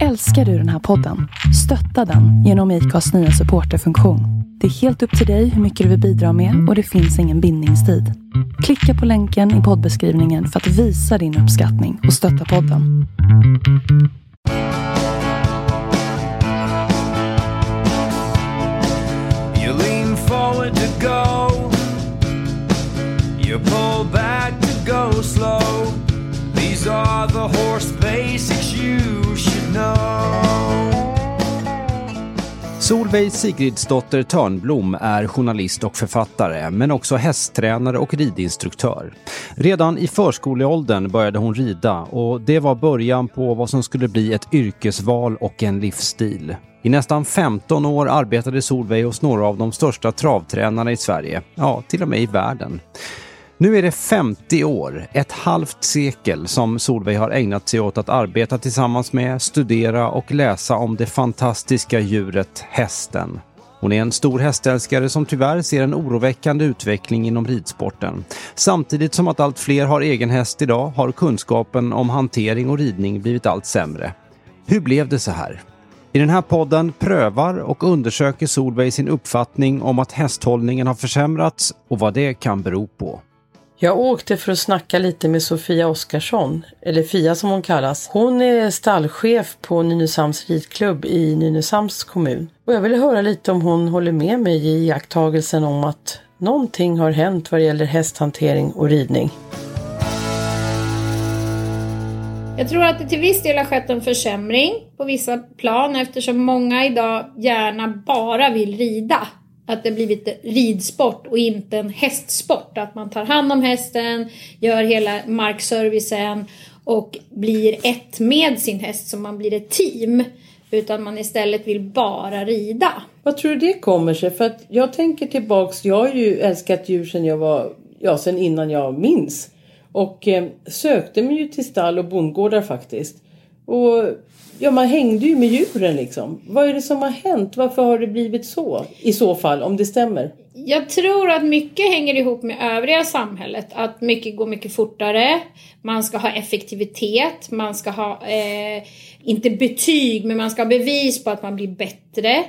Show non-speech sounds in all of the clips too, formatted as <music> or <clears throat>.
Älskar du den här podden? Stötta den genom IKAs nya supporterfunktion. Det är helt upp till dig hur mycket du vill bidra med och det finns ingen bindningstid. Klicka på länken i poddbeskrivningen för att visa din uppskattning och stötta podden. You lean forward to go. You pull back to go slow. These are the horse basics Solveig Sigridsdotter Törnblom är journalist och författare, men också hästtränare och ridinstruktör. Redan i förskoleåldern började hon rida och det var början på vad som skulle bli ett yrkesval och en livsstil. I nästan 15 år arbetade Solveig hos några av de största travtränarna i Sverige, ja, till och med i världen. Nu är det 50 år, ett halvt sekel, som Solveig har ägnat sig åt att arbeta tillsammans med, studera och läsa om det fantastiska djuret hästen. Hon är en stor hästälskare som tyvärr ser en oroväckande utveckling inom ridsporten. Samtidigt som att allt fler har egen häst idag har kunskapen om hantering och ridning blivit allt sämre. Hur blev det så här? I den här podden prövar och undersöker Solveig sin uppfattning om att hästhållningen har försämrats och vad det kan bero på. Jag åkte för att snacka lite med Sofia Oskarsson, eller Fia som hon kallas. Hon är stallchef på Nynäshamns ridklubb i Nynäshamns kommun. Och jag ville höra lite om hon håller med mig i iakttagelsen om att någonting har hänt vad det gäller hästhantering och ridning. Jag tror att det till viss del har skett en försämring på vissa plan eftersom många idag gärna bara vill rida. Att det blivit ridsport och inte en hästsport. Att man tar hand om hästen, gör hela markservicen och blir ett med sin häst så man blir ett team. Utan man istället vill bara rida. Vad tror du det kommer sig? För att jag tänker tillbaks, jag har ju älskat djur sedan jag var, ja sen innan jag minns. Och eh, sökte mig ju till stall och bondgårdar faktiskt. Och ja, man hängde ju med djuren liksom. Vad är det som har hänt? Varför har det blivit så? I så fall, om det stämmer. Jag tror att mycket hänger ihop med övriga samhället. Att mycket går mycket fortare. Man ska ha effektivitet. Man ska ha, eh, inte betyg, men man ska ha bevis på att man blir bättre.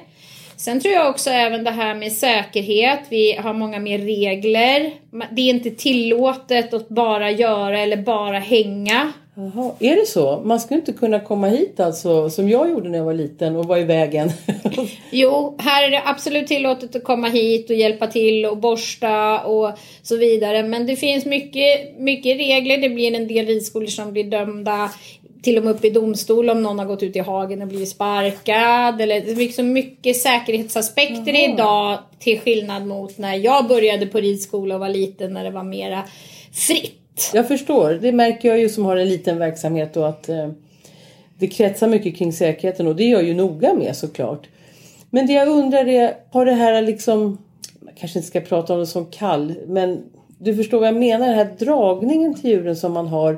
Sen tror jag också även det här med säkerhet. Vi har många mer regler. Det är inte tillåtet att bara göra eller bara hänga. Jaha, är det så? Man ska inte kunna komma hit alltså som jag gjorde när jag var liten och var i vägen. <laughs> jo, här är det absolut tillåtet att komma hit och hjälpa till och borsta och så vidare. Men det finns mycket, mycket regler. Det blir en del ridskolor som blir dömda till och med upp i domstol om någon har gått ut i hagen och blivit sparkad. Eller det är liksom mycket säkerhetsaspekter Jaha. idag till skillnad mot när jag började på ridskola och var liten när det var mera fritt. Jag förstår. Det märker jag ju som har en liten verksamhet och att eh, det kretsar mycket kring säkerheten och det är jag ju noga med såklart. Men det jag undrar är, har det här liksom, man kanske inte ska prata om det som kall, men du förstår vad jag menar, den här dragningen till djuren som man har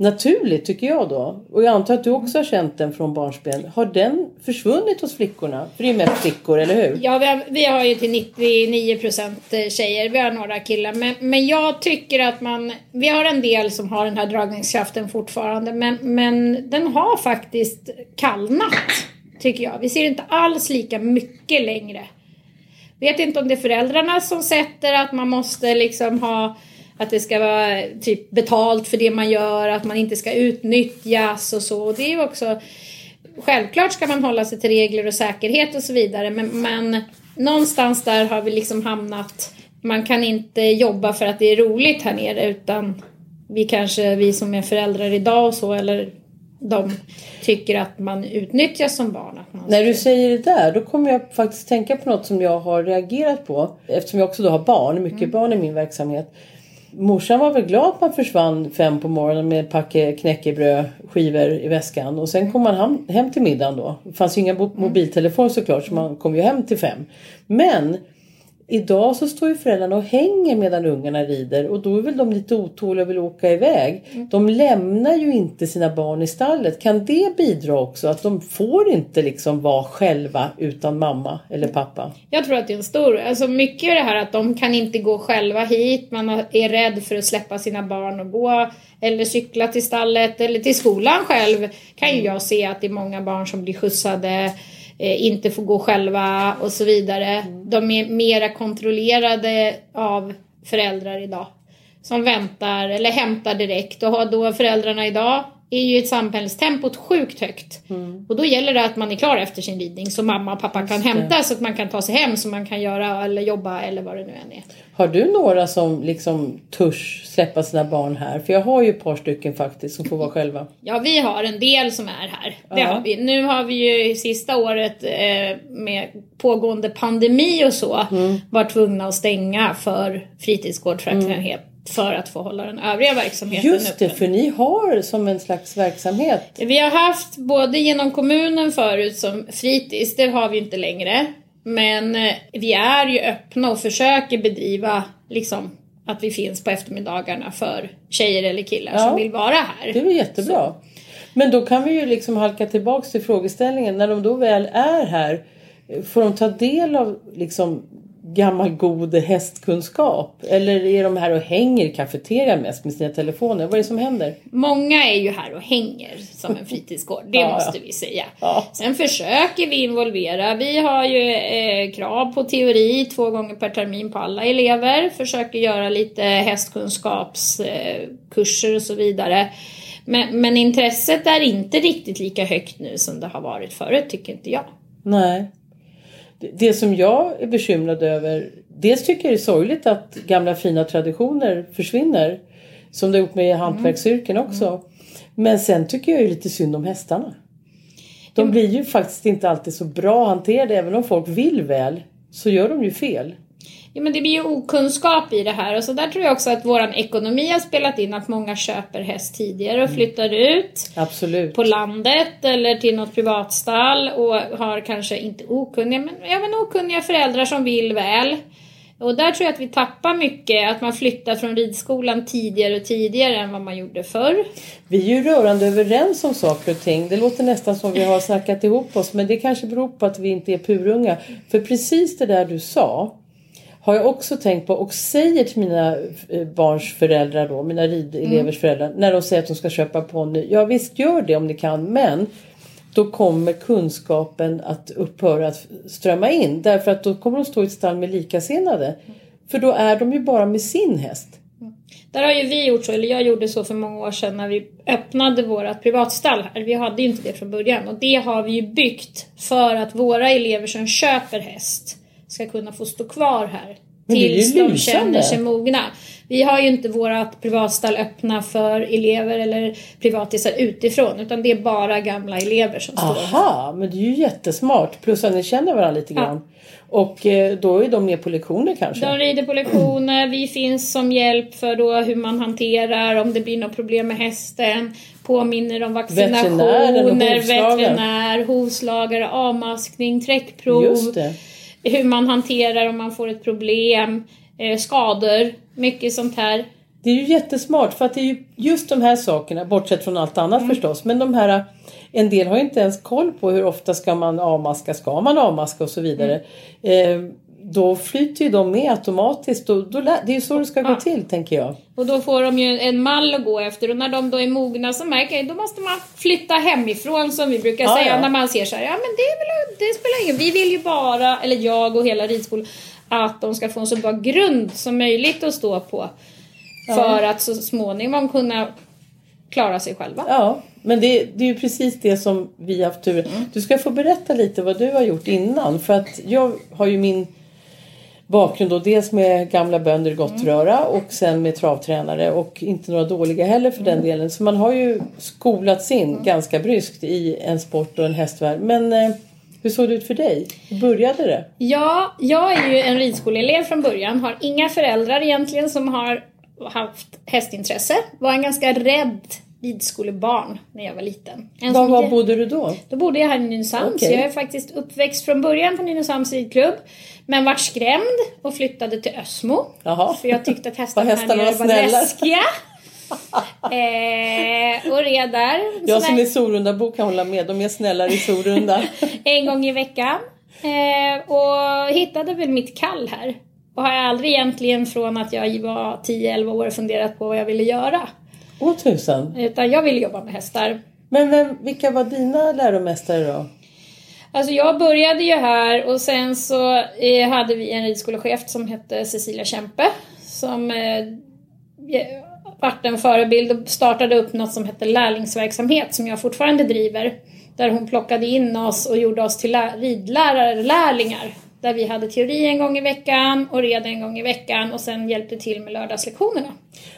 naturligt tycker jag då. Och jag antar att du också har känt den från barnsben. Har den försvunnit hos flickorna? För det är mest flickor, eller hur? Ja, vi har, vi har ju till 99 procent eh, tjejer. Vi har några killar. Men, men jag tycker att man... Vi har en del som har den här dragningskraften fortfarande. Men, men den har faktiskt kallnat, tycker jag. Vi ser inte alls lika mycket längre. Vet inte om det är föräldrarna som sätter att man måste liksom ha att det ska vara typ betalt för det man gör, att man inte ska utnyttjas och så. Och det är ju också Självklart ska man hålla sig till regler och säkerhet och så vidare men, men någonstans där har vi liksom hamnat man kan inte jobba för att det är roligt här nere utan vi kanske, vi som är föräldrar idag och så eller de tycker att man utnyttjas som barn. När du säger det där då kommer jag faktiskt tänka på något som jag har reagerat på eftersom jag också då har barn, mycket mm. barn i min verksamhet. Morsan var väl glad att man försvann fem på morgonen med ett packe knäckebröd skivor i väskan och sen kom man hem, till middagen då. Det fanns ju inga mobiltelefoner såklart så man kom ju hem till fem. Men Idag så står ju föräldrarna och hänger medan ungarna rider och då är väl de lite otåliga och vill åka iväg. De lämnar ju inte sina barn i stallet. Kan det bidra också? Att de får inte liksom vara själva utan mamma eller pappa? Jag tror att det är en stor, alltså mycket är det här att de kan inte gå själva hit, man är rädd för att släppa sina barn och gå eller cykla till stallet eller till skolan själv kan ju jag se att det är många barn som blir skjutsade inte får gå själva och så vidare. De är mera kontrollerade av föräldrar idag. Som väntar eller hämtar direkt och har då föräldrarna idag är ju ett samhällstempot sjukt högt. Och då gäller det att man är klar efter sin ridning så mamma och pappa kan det. hämta så att man kan ta sig hem så man kan göra eller jobba eller vad det nu än är. Har du några som liksom törs släppa sina barn här? För jag har ju ett par stycken faktiskt som får vara själva. <laughs> Ja, vi har en del som är här. Det Ja. har vi. Nu har vi ju sista året eh, med pågående pandemi och så varit tvungna att stänga för att få hålla den övriga verksamheten Just det, öppen. för ni har som en slags verksamhet. Vi har haft både genom kommunen förut som fritids, det har vi inte längre. Men eh, vi är ju öppna och försöker bedriva liksom att vi finns på eftermiddagarna för tjejer eller killar Ja. som vill vara här. Det är jättebra. Men då kan vi ju liksom halka tillbaks till frågeställningen. När de då väl är här, får de ta del av liksom gammal god hästkunskap? Eller är de här och hänger i kafeterian mest med sina telefoner? Vad är det som händer? Många är ju här och hänger som en fritidsgård, det <laughs> Ja, måste vi säga. Ja. Sen försöker vi involvera. Vi har ju eh, krav på teori två gånger per termin på alla elever. Försöker göra lite hästkunskapskurser eh, och så vidare. Men, men intresset är inte riktigt lika högt nu som det har varit förut, tycker inte jag. Nej. Det- som jag är bekymrad över. Dels tycker jag det är sorgligt att gamla fina traditioner försvinner. Som det har gjort med hantverksyrken också. Men sen tycker jag ju lite synd om hästarna. De blir ju faktiskt inte alltid så bra hanterade. Även om folk vill väl. Så gör de ju fel. Ja, men det blir ju okunskap i det här och så där tror jag också att våran ekonomi har spelat in att många köper häst tidigare och flyttar ut Absolut. på landet eller till något privatstall och har kanske inte okunniga men även okunniga föräldrar som vill väl. Och där tror jag att vi tappar mycket, att man flyttar från ridskolan tidigare och tidigare än vad man gjorde förr. Vi är ju rörande överens om saker och ting. Det låter nästan som vi har snackat ihop oss. Men det kanske beror på att vi inte är purunga. För precis det där du sa. Har jag också tänkt på och säger till mina eh, barns föräldrar då. Mina ridelevers föräldrar. När de säger att de ska köpa ponny. Ja visst gör det om ni kan. Men då kommer kunskapen att upphöra att strömma in. Därför att då kommer de stå i ett stall med likasinnade. För då är de ju bara med sin häst. Där har ju vi gjort så, eller jag gjorde så för många år sedan när vi öppnade vårt privatstall här. Vi hade ju inte det från början och det har vi ju byggt för att våra elever som köper häst ska kunna få stå kvar här. Tills de känner sig mogna. Vi har ju inte vårt privatstall öppna för elever eller privatisar utifrån utan det är bara gamla elever som står Aha, men det är ju jättesmart. Plus att ni känner varandra lite Ja. grann. Och eh, då är de med på lektioner kanske. De rider på lektioner, vi finns som hjälp för då hur man hanterar om det blir något problem med hästen. Påminner om vaccinationer, veterinär, hovslagare, avmaskning, träckprov. Just det. Hur man hanterar om man får ett problem, eh, skador, mycket sånt här. Det är ju jättesmart för att det är ju just de här sakerna, bortsett från allt annat Mm. förstås. Men de här, en del har ju inte ens koll på hur ofta ska man avmaska, ska man avmaska och så vidare. Mm. Eh, då flyter ju de med automatiskt. Då, lä- det är ju så det ska gå Ja. till tänker jag. Och då får de ju en mall att gå efter och när de då är mogna så märker jag då måste man flytta hemifrån som vi brukar Ja, säga ja. när man ser så här, ja men det, är väl, det spelar ingen Vi vill ju bara, eller jag och hela ridskolan, att de ska få en så bra grund som möjligt att stå på. För att så småningom kunna klara sig själva. Ja, men det, det är ju precis det som vi har haft tur. Du ska få berätta lite vad du har gjort innan. För att jag har ju min bakgrund då dels med gamla bönder i Gottröra och sen med travtränare och inte några dåliga heller för den delen. Så man har ju skolats in ganska bryskt i en sport och en hästvärld. Men eh, hur såg det ut för dig? Hur började det? Ja, jag är ju en ridskoleelev från början. Har inga föräldrar egentligen som har haft hästintresse. Var en ganska rädd ridskolebarn när jag var liten. En Var, var bodde du då? Då bodde jag här i Nynäshamn, Okej. så jag är faktiskt uppväxt från början på Nynäshamns ridklubb. Men vart skrämd och flyttade till Ösmo. Jaha. För jag tyckte att hästarna <laughs> här nere var läskiga. <laughs> eh, och red där. Jag som är Sorundabo kan hålla med. De är snällare i Sorunda. <laughs> en gång i veckan. Eh, och hittade väl mitt kall här. Och har aldrig egentligen från att jag var 10-11 år funderat på vad jag ville göra. Åh tusan. Utan jag ville jobba med hästar. Men vem, vilka var dina läromästare då? Alltså jag började ju här och sen så eh, hade vi en ridskolechef som hette Cecilia Kempe. Som eh, ge- vart en förebild och startade upp något som hette lärlingsverksamhet som jag fortfarande driver. Där hon plockade in oss och gjorde oss till lä- ridlärare-lärlingar. Där vi hade teori en gång i veckan och red en gång i veckan och sen hjälpte till med lördagslektionerna.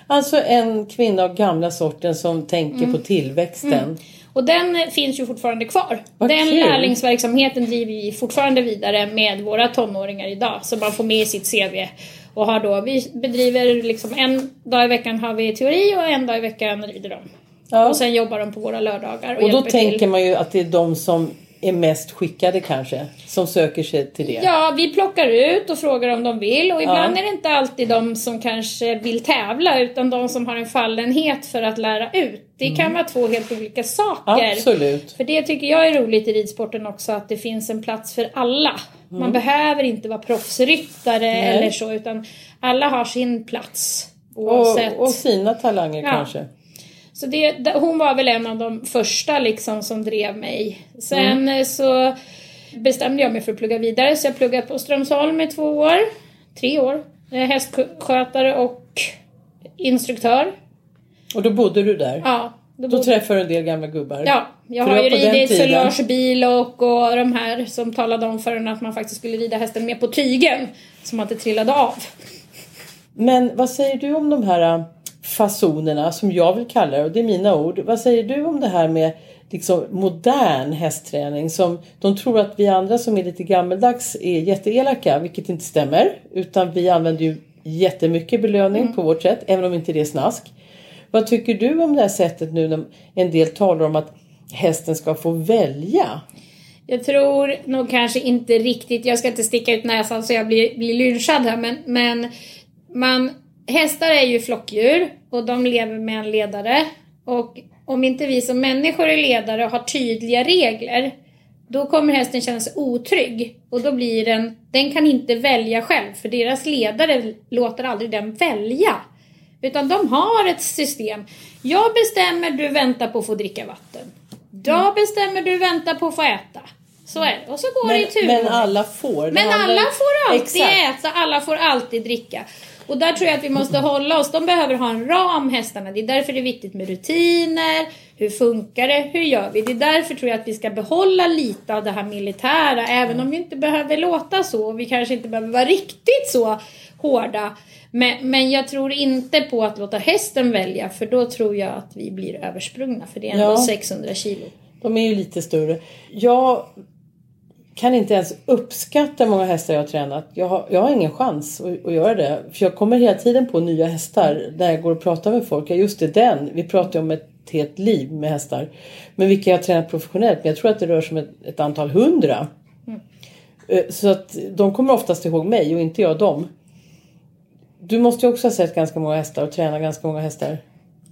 Alltså en kvinna av gamla sorten som tänker Mm. på tillväxten. Och den eh, finns ju fortfarande kvar. Vad den kul. lärlingsverksamheten driver vi fortfarande vidare med våra tonåringar idag. Så man får med i sitt CV. Och har då, vi bedriver liksom en dag i veckan har vi teori och en dag i veckan rider de. Ja. Och sen jobbar de på våra lördagar och, Och då tänker till. man ju att det är de som är mest skickade kanske. Som söker sig till det. Ja, vi plockar ut och frågar om de vill och ibland Ja. är det inte alltid de som kanske vill tävla utan de som har en fallenhet för att lära ut. Det kan vara två helt olika saker. Mm. Absolut. För det tycker jag är roligt i ridsporten också, att det finns en plats för alla. Man behöver inte vara proffsryttare eller så, utan alla har sin plats. Oavsett. Och, och sina talanger Ja. kanske. Så det, hon var väl en av de första liksom som drev mig. Sen Mm. så bestämde jag mig för att plugga vidare, så jag pluggade på Strömsholm i två år. Tre år. Hästskötare och instruktör. Och då bodde du där. Ja, då Då bodde- träffade du en del gamla gubbar. Ja, jag har ju ridit tiden. Solange Bilock och de här som talade om för en att man faktiskt skulle rida hästen med på tygen. Så man inte trillade av. Men vad säger du om de här fasonerna som jag vill kalla det och det är mina ord. Vad säger du om det här med liksom modern hästträning som de tror att vi andra som är lite gammeldags är jätteelaka vilket inte stämmer utan vi använder ju jättemycket belöning på vårt sätt även om inte det är snask. Vad tycker du om det här sättet nu när en del talar om att hästen ska få välja? Jag tror nog kanske inte riktigt, jag ska inte sticka ut näsan så jag blir, blir lynchad här men, men man, hästar är ju flockdjur och de lever med en ledare. Och om inte vi som människor är ledare och har tydliga regler då kommer hästen känna sig otrygg och då blir den, den kan inte välja själv för deras ledare låter aldrig den välja. Utan de har ett system. Jag bestämmer, du väntar på att få dricka vatten. Jag bestämmer, du väntar på att få äta. Så är det. Och så går det i Men, tur. men alla får. Det Men alla får alltid Exakt. äta, alla får alltid dricka. Och där tror jag att vi måste hålla oss. De behöver ha en ram, hästarna. Det är därför det är viktigt med rutiner. Hur funkar det? Hur gör vi? Det är därför tror jag att vi ska behålla lite av det här militära. Även om vi inte behöver låta så. Och vi kanske inte behöver vara riktigt så hårda. Men, men jag tror inte på att låta hästen välja. För då tror jag att vi blir översprungna. För det är ändå Ja. 600 kilo. De är ju lite större. Jag kan inte ens uppskatta hur många hästar jag har tränat. Jag har, jag har ingen chans att, att göra det. För jag kommer hela tiden på nya hästar när jag går och pratar med folk. Ja just det, den. Vi pratar ju om ett helt liv med hästar. Men vilka jag har tränat professionellt. Men jag tror att det rör sig om ett, ett antal hundra. Eh, Så att de kommer oftast ihåg mig och inte jag dem. Du måste ju också ha sett ganska många hästar och tränat ganska många hästar.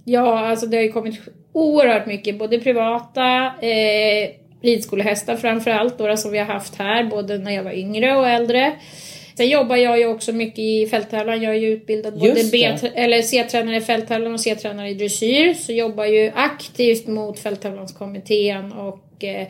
Ja, alltså det har ju kommit oerhört mycket. Både privata, eh, ridskolehästar framförallt, några som vi har haft här, både när jag var yngre och äldre. Sen jobbar jag ju också mycket i fälttävlan. Jag är ju utbildad både B- eller C-tränare i fälttävlan och C-tränare i dressyr. Så jobbar ju aktivt mot fälttävlanskommittén och eh,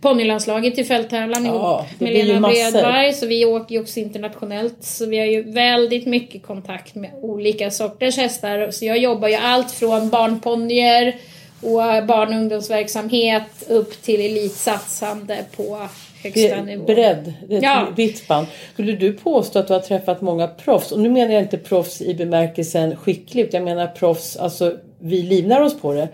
ponnylandslaget i fälttävlan Ja, ihop det med Lena. Bredberg. Så vi åker ju också internationellt. Så vi har ju väldigt mycket kontakt med olika sorters hästar. Så jag jobbar ju allt från barnponnyer och barn och ungdomsverksamhet upp till elitsatsande på högsta nivå. bredd, det är Ja. vitt spann. Skulle du påstå att du har träffat många proffs? Och nu menar jag inte proffs i bemärkelsen skickligt. Jag menar proffs, alltså vi livnar oss på det.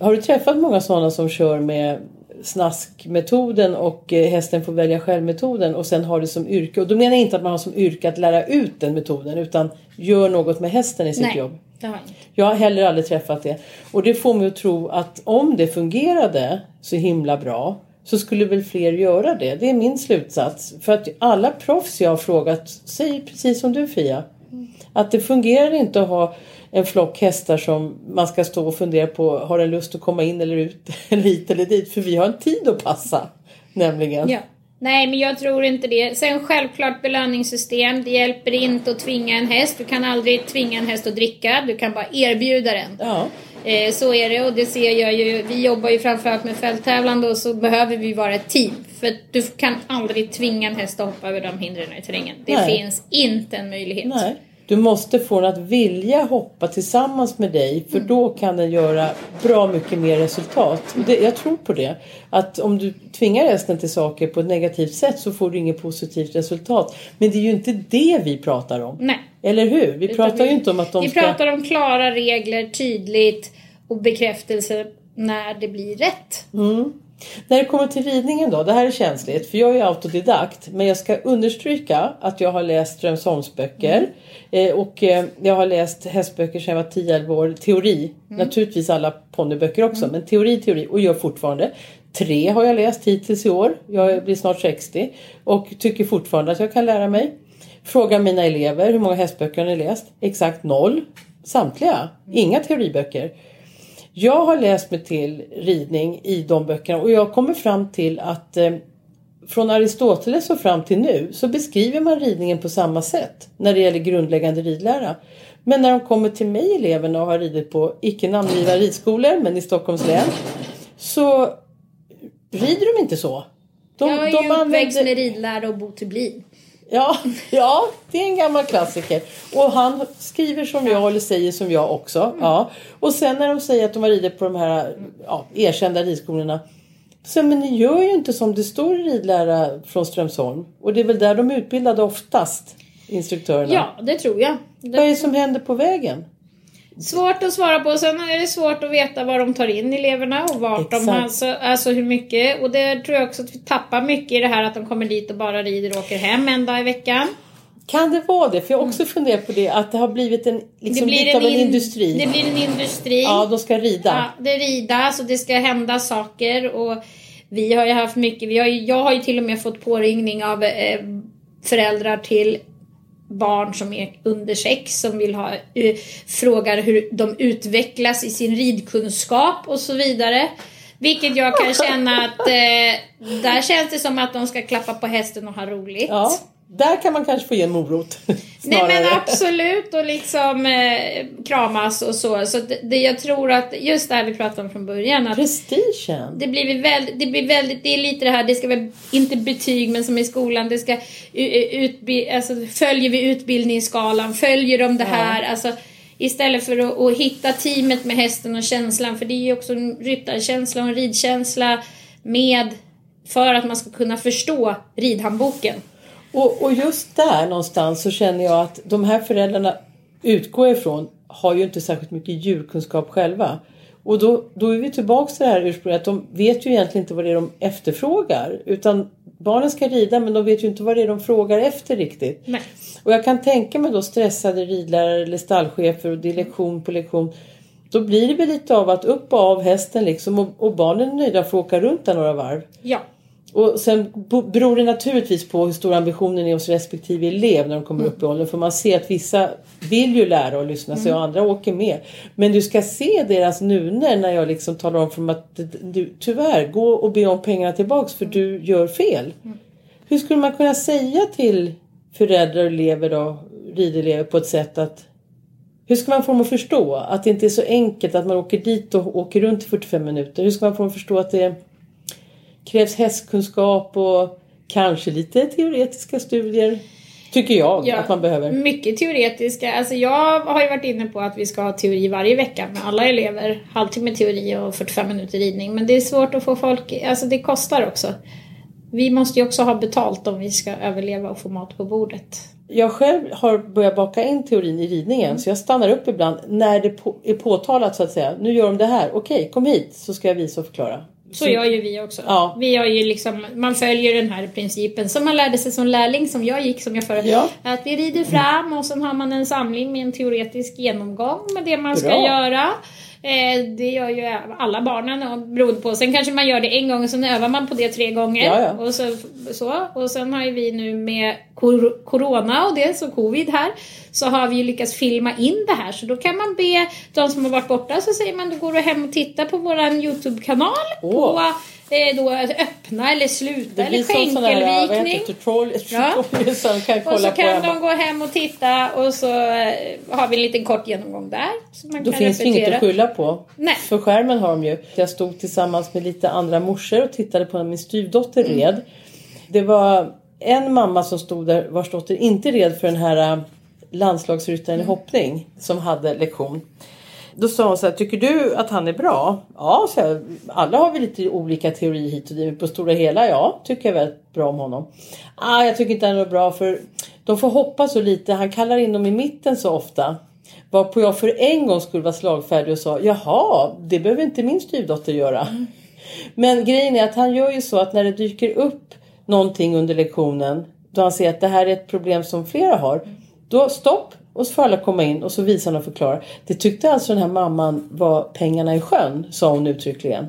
Har du träffat många sådana som kör med snaskmetoden och eh, hästen får välja själv-metoden och sen har det som yrke. Och då menar jag inte att man har som yrke att lära ut den metoden utan gör något med hästen i sitt Nej. jobb. Det har jag inte. Jag har heller aldrig träffat det. Och det får mig att tro att om det fungerade så himla bra så skulle väl fler göra det. Det är min slutsats. För att alla proffs jag har frågat säger precis som du Fia. Att det fungerar inte att ha en flock hästar som man ska stå och fundera på. Har den lust att komma in eller ut? <laughs> Eller hit eller dit? För vi har en tid att passa. Nämligen. Ja. Nej, men jag tror inte det. Sen självklart belöningssystem. Det hjälper inte att tvinga en häst. Du kan aldrig tvinga en häst att dricka. Du kan bara erbjuda den. Ja. Eh, så är det och det ser jag ju. Vi jobbar ju framförallt med fälttävlande och så behöver vi vara ett team. För du kan aldrig tvinga en häst att hoppa över de hindren i terrängen. Det Nej. finns inte en möjlighet. Nej. Du måste få den att vilja hoppa tillsammans med dig för då kan den göra bra mycket mer resultat. Det, jag tror på det. Att om du tvingar hästen till saker på ett negativt sätt så får du inget positivt resultat. Men det är ju inte det vi pratar om. Nej. Eller hur? Vi Utan pratar vi- ju inte om att de Vi ska... pratar om klara regler, tydligt och bekräftelse när det blir rätt. När det kommer till ridningen då, det här är känsligt för jag är autodidakt men jag ska understryka att jag har läst Strömsholmsböcker eh, och eh, jag har läst hästböcker sedan jag var 10-11 år, teori, naturligtvis alla ponnyböcker också men teori, teori och gör fortfarande. Tre har jag läst hittills i år, jag blir snart 60 och tycker fortfarande att jag kan lära mig. Frågar mina elever hur många hästböcker har ni läst? Exakt noll. Samtliga, inga teoriböcker. Jag har läst mig till ridning i de böckerna och jag kommer fram till att eh, från Aristoteles och fram till nu så beskriver man ridningen på samma sätt när det gäller grundläggande ridlära. Men när de kommer till mig eleverna och har ridit på icke namngivna ridskolor men i Stockholms län så rider de inte så. De, jag är de ju uppväxt använder- med ridlära och Bo Tublin. Ja, ja, det är en gammal klassiker. Och han skriver som jag eller säger som jag också. Ja. Och sen när de säger att de har ridit på de här ja, erkända ridskolorna. Så, men ni gör ju inte som det står i ridlära från Strömsholm. Och det är väl där de är utbildade oftast, instruktörerna. Ja, det tror jag. Vad är Det det som händer på vägen? Svårt att svara på. Sen är det svårt att veta vad de tar in eleverna och vart de Exakt. alltså, alltså hur mycket. Och det tror jag också att vi tappar mycket i det här att de kommer dit och bara rider och åker hem en dag i veckan. Kan det vara det? För jag har också funderat på det att det har blivit en, liksom, lite av en in- industri. Det blir en industri. Ja, de ska rida. Ja, det ridas och det ska hända saker och vi har ju haft mycket, vi har ju, jag har ju till och med fått påringning av eh, föräldrar till barn som är under sex som vill ha, eh, frågar hur de utvecklas i sin ridkunskap och så vidare. Vilket jag kan känna att eh, där känns det som att de ska klappa på hästen och ha roligt. Ja, där kan man kanske få ge en morot. <laughs> Nej men absolut och liksom eh, kramas och så. Så det, det, jag tror att just det här vi pratade om från början. Att Prestigen. det blir väldigt, det blir väldigt, det är lite det här, det ska vara inte betyg men som i skolan, det ska utbi, alltså, följer vi utbildningsskalan, följer de det här, alltså istället för att, att hitta teamet med hästen och känslan, för det är ju också en ryttarkänsla och en ridkänsla med för att man ska kunna förstå ridhandboken. Och, och just där någonstans så känner jag att de här föräldrarna utgår ifrån har ju inte särskilt mycket djurkunskap själva. Och då, då är vi tillbaka till det här ursprunget att de vet ju egentligen inte vad det är de efterfrågar. Utan barnen ska rida men de vet ju inte vad det är de frågar efter riktigt. Nej. Och jag kan tänka mig då stressade ridlärare eller stallchefer och det är lektion på lektion. Då blir det väl lite av att upp och av hästen liksom och, och barnen är nöjda för att åka runt där några varv. Ja. Och sen beror det naturligtvis på hur stor ambitionen är hos respektive elev när de kommer upp i åldern. För man ser att vissa vill ju lära och lyssna sig och andra åker med. Men du ska se deras nuner när jag liksom talar om för dem att du, tyvärr, gå och be om pengarna tillbaks för du gör fel. Hur skulle man kunna säga till föräldrar och elever då, ridelever på ett sätt att hur ska man få dem att förstå att det inte är så enkelt att man åker dit och åker runt i 45 minuter? Hur ska man få dem att förstå att det krävs hästkunskap och kanske lite teoretiska studier? Tycker jag att man behöver. Mycket teoretiska. Alltså jag har ju varit inne på att vi ska ha teori varje vecka med alla elever. Halvtimme teori och 45 minuter ridning. Men det är svårt att få folk, alltså det kostar också. Vi måste ju också ha betalt om vi ska överleva och få mat på bordet. Jag själv har börjat baka in teorin i ridningen så jag stannar upp ibland när det är påtalat så att säga. Nu gör de det här. Okej, kom hit så ska jag visa och förklara. Så gör ju vi också. Ja. Vi har ju liksom, man följer den här principen som man lärde sig som lärling som jag gick som jag förra. Ja. Att vi rider fram och sen har man en samling med en teoretisk genomgång med det man ska Bra. göra. Eh, det gör ju alla barnen och beroende på. Sen kanske man gör det en gång och sen övar man på det tre gånger. Ja, ja. Och, så, så. och sen har ju vi nu med kor- Corona och det, så covid här, så har vi ju lyckats filma in det här. Så då kan man be de som har varit borta så säger man då går du hem och tittar på våran Youtube-kanal Åh. på eh, då öppna eller sluta Det eller skänkelvikning. det, tutorial, Ja. som kan Och så kan hemma. de gå hem och titta och så eh, har vi en liten kort genomgång där. Så man Då kan finns det inget repetera. att skylla på. Nej. För skärmen har de ju. Jag stod tillsammans med lite andra morsor och tittade på när min styvdotter Mm. red. Det var en mamma som stod där vars dotter inte red för den här äh, landslagsryttaren i hoppning som hade lektion. Då sa hon så här, tycker du att han är bra? Ja, så jag, alla har väl lite olika teorier hit och dit. men På stora hela, ja, tycker jag väldigt bra om honom. Ah, jag tycker inte han är bra för de får hoppa så lite. Han kallar in dem i mitten så ofta. Varpå jag för en gång skulle vara slagfärdig och sa, jaha, det behöver inte min styvdotter göra. Men grejen är att han gör ju så att när det dyker upp någonting under lektionen då han ser att det här är ett problem som flera har. Då stopp och så får alla komma in och så visar han och förklarar. Det tyckte alltså den här mamman var pengarna i sjön sa hon uttryckligen.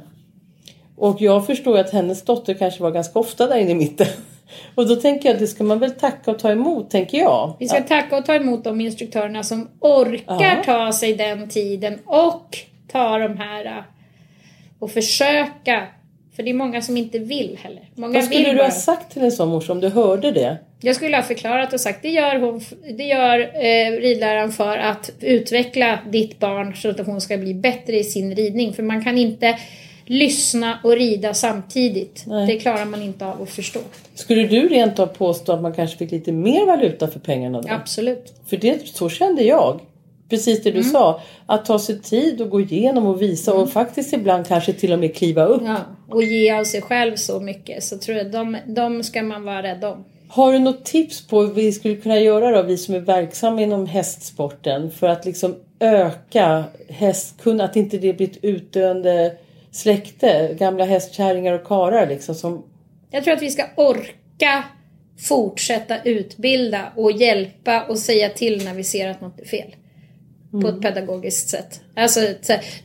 Och jag förstår att hennes dotter kanske var ganska ofta där inne i mitten. <laughs> Och då tänker jag att det ska man väl tacka och ta emot tänker jag. Vi ska tacka och ta emot de instruktörerna som orkar Ja. ta sig den tiden och ta de här äh, och försöka. För det är många som inte vill heller. Många Vad skulle vill du ha sagt till en sån morsa om du hörde det? Jag skulle ha förklarat och sagt det gör, hon, det gör eh, ridläraren för att utveckla ditt barn så att hon ska bli bättre i sin ridning. För man kan inte lyssna och rida samtidigt. Nej. Det klarar man inte av att förstå. Skulle du rent av påstå att man kanske fick lite mer valuta för pengarna då? Absolut. För det, så kände jag. Precis det du Mm. sa. Att ta sig tid och gå igenom och visa och faktiskt ibland kanske till och med kliva upp. Ja, och ge av sig själv så mycket. Så tror jag de, de ska man vara rädd om. Har du något tips på vad vi skulle kunna göra då, vi som är verksamma inom hästsporten för att liksom öka hästkunna, att inte det blir ett utdöende släkte, gamla hästkärringar och karar liksom som Jag tror att vi ska orka fortsätta utbilda och hjälpa och säga till när vi ser att något är fel. På ett pedagogiskt sätt. Alltså,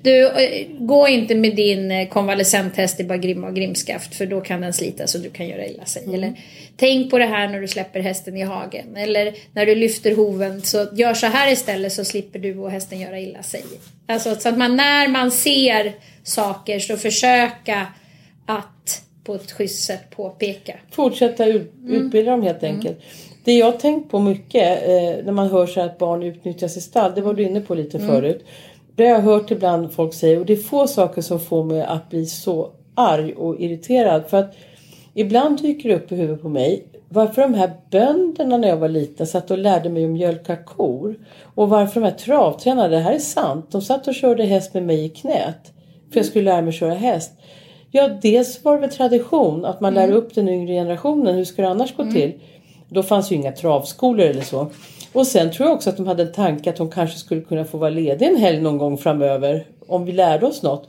du, eh, gå inte med din eh, konvalescenthäst i bara grimma och grimskaft för då kan den slita så du kan göra illa sig. Eller tänk på det här när du släpper hästen i hagen. Eller när du lyfter hoven så gör så här istället så slipper du och hästen göra illa sig. Alltså så att man när man ser saker så försöka att på ett schysst sätt påpeka. fortsätta ut, utbilda dem helt enkelt. Det jag har tänkt på mycket eh, när man hör så att barn utnyttjas i stall, det var du inne på lite förut. Det har jag hört ibland folk säga och det är få saker som får mig att bli så arg och irriterad. För att ibland dyker det upp i huvudet på mig varför de här bönderna när jag var liten satt och lärde mig att mjölka kor. Och varför de här travtränarna, det här är sant, de satt och körde häst med mig i knät. För jag skulle lära mig köra häst. Ja, dels var det väl tradition att man lär upp den yngre generationen. Hur ska det annars gå till? Då fanns ju inga travskolor eller så. Och sen tror jag också att de hade en tanke att de kanske skulle kunna få vara lediga en helg någon gång framöver. Om vi lärde oss något.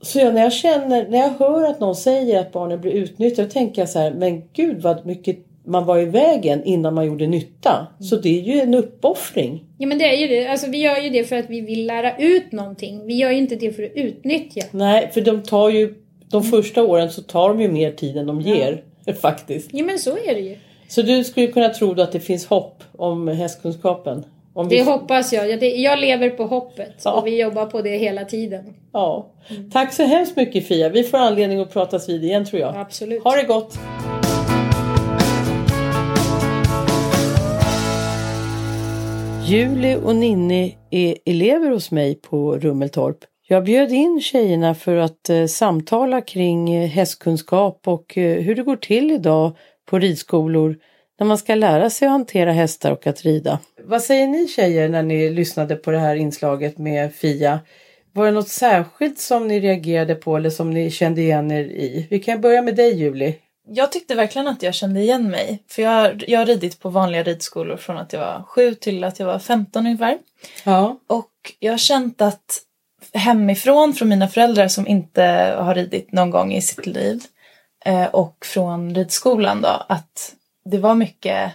Så jag, när jag känner, när jag hör att någon säger att barnen blir utnyttjade. Då tänker jag så här, men gud vad mycket man var i vägen innan man gjorde nytta. Så det är ju en uppoffring. Ja men det är ju det. Alltså vi gör ju det för att vi vill lära ut någonting. Vi gör ju inte det för att utnyttja. Nej, för de tar ju, de första åren så tar de ju mer tid än de ger. <laughs> Faktiskt. Ja men så är det ju. Så du skulle kunna tro då att det finns hopp om hästkunskapen? Om Det vi... hoppas jag. Jag, det, jag lever på hoppet. Ja. Och vi jobbar på det hela tiden. Ja. Tack så hemskt mycket Fia. Vi får anledning att pratas vid igen tror jag. Absolut. Ha det gott! Julie och Ninni är elever hos mig på Rummeltorp. Jag bjöd in tjejerna för att eh, samtala kring eh, hästkunskap och eh, hur det går till idag på ridskolor när man ska lära sig att hantera hästar och att rida. Vad säger ni tjejer när ni lyssnade på det här inslaget med Fia? Var det något särskilt som ni reagerade på eller som ni kände igen er i? Vi kan börja med dig Julie. Jag tyckte verkligen att jag kände igen mig. För jag, jag har ridit på vanliga ridskolor från att jag var sju till att jag var 15 ungefär. Ja. Och jag har känt att hemifrån från mina föräldrar som inte har ridit någon gång i sitt liv och från ridskolan då att det var mycket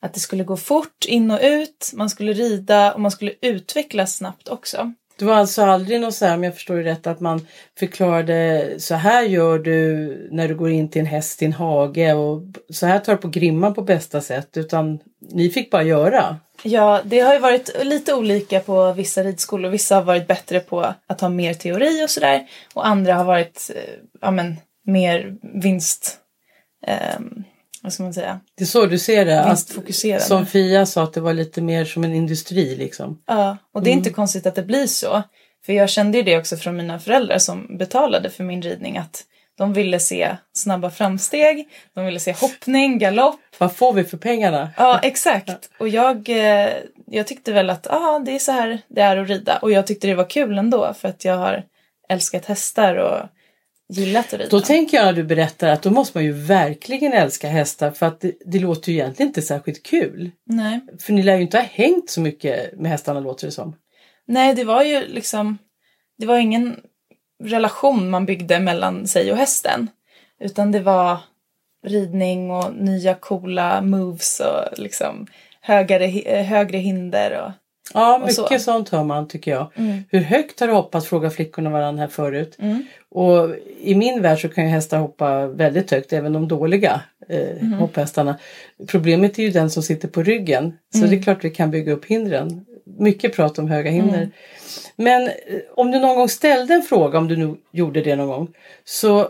att det skulle gå fort in och ut, man skulle rida och man skulle utvecklas snabbt också. Det var alltså aldrig något så här, om jag förstår det rätt, att man förklarade så här gör du när du går in till en häst i en hage och så här tar du på grimman på bästa sätt. Utan ni fick bara göra. Ja, det har ju varit lite olika på vissa ridskolor. Vissa har varit bättre på att ha mer teori och sådär. Och andra har varit eh, ja, men, mer vinst... ehm, vad ska man säga? Det är så du ser det? Att, Vinstfokuserade. som Fia sa, att det var lite mer som en industri liksom. Ja, och det är inte konstigt att det blir så. För jag kände ju det också från mina föräldrar som betalade för min ridning att de ville se snabba framsteg, de ville se hoppning, galopp. Vad får vi för pengarna? Ja, exakt. <laughs> Och jag, eh, jag tyckte väl att ah, det är så här det är att rida. Och jag tyckte det var kul ändå för att jag har älskat hästar och gillat att rida. Då tänker jag när du berättar att då måste man ju verkligen älska hästar för att det, det låter ju egentligen inte särskilt kul. Nej. För ni lär ju inte ha hängt så mycket med hästarna låter det som. Nej, det var ju liksom, det var ingen relation man byggde mellan sig och hästen. Utan det var ridning och nya coola moves och liksom högre, högre hinder. Och, Ja, mycket så. Mm. sånt hör man tycker jag. Hur högt har du hoppat? Frågar flickorna varandra här förut. Mm. Och i min värld så kan ju hästar hoppa väldigt högt, även de dåliga eh, Mm. hopphästarna. Problemet är ju den som sitter på ryggen. Så Mm. det är klart vi kan bygga upp hindren. Mycket prat om höga hinder. Mm. Men eh, om du någon gång ställde en fråga, om du nu gjorde det någon gång, så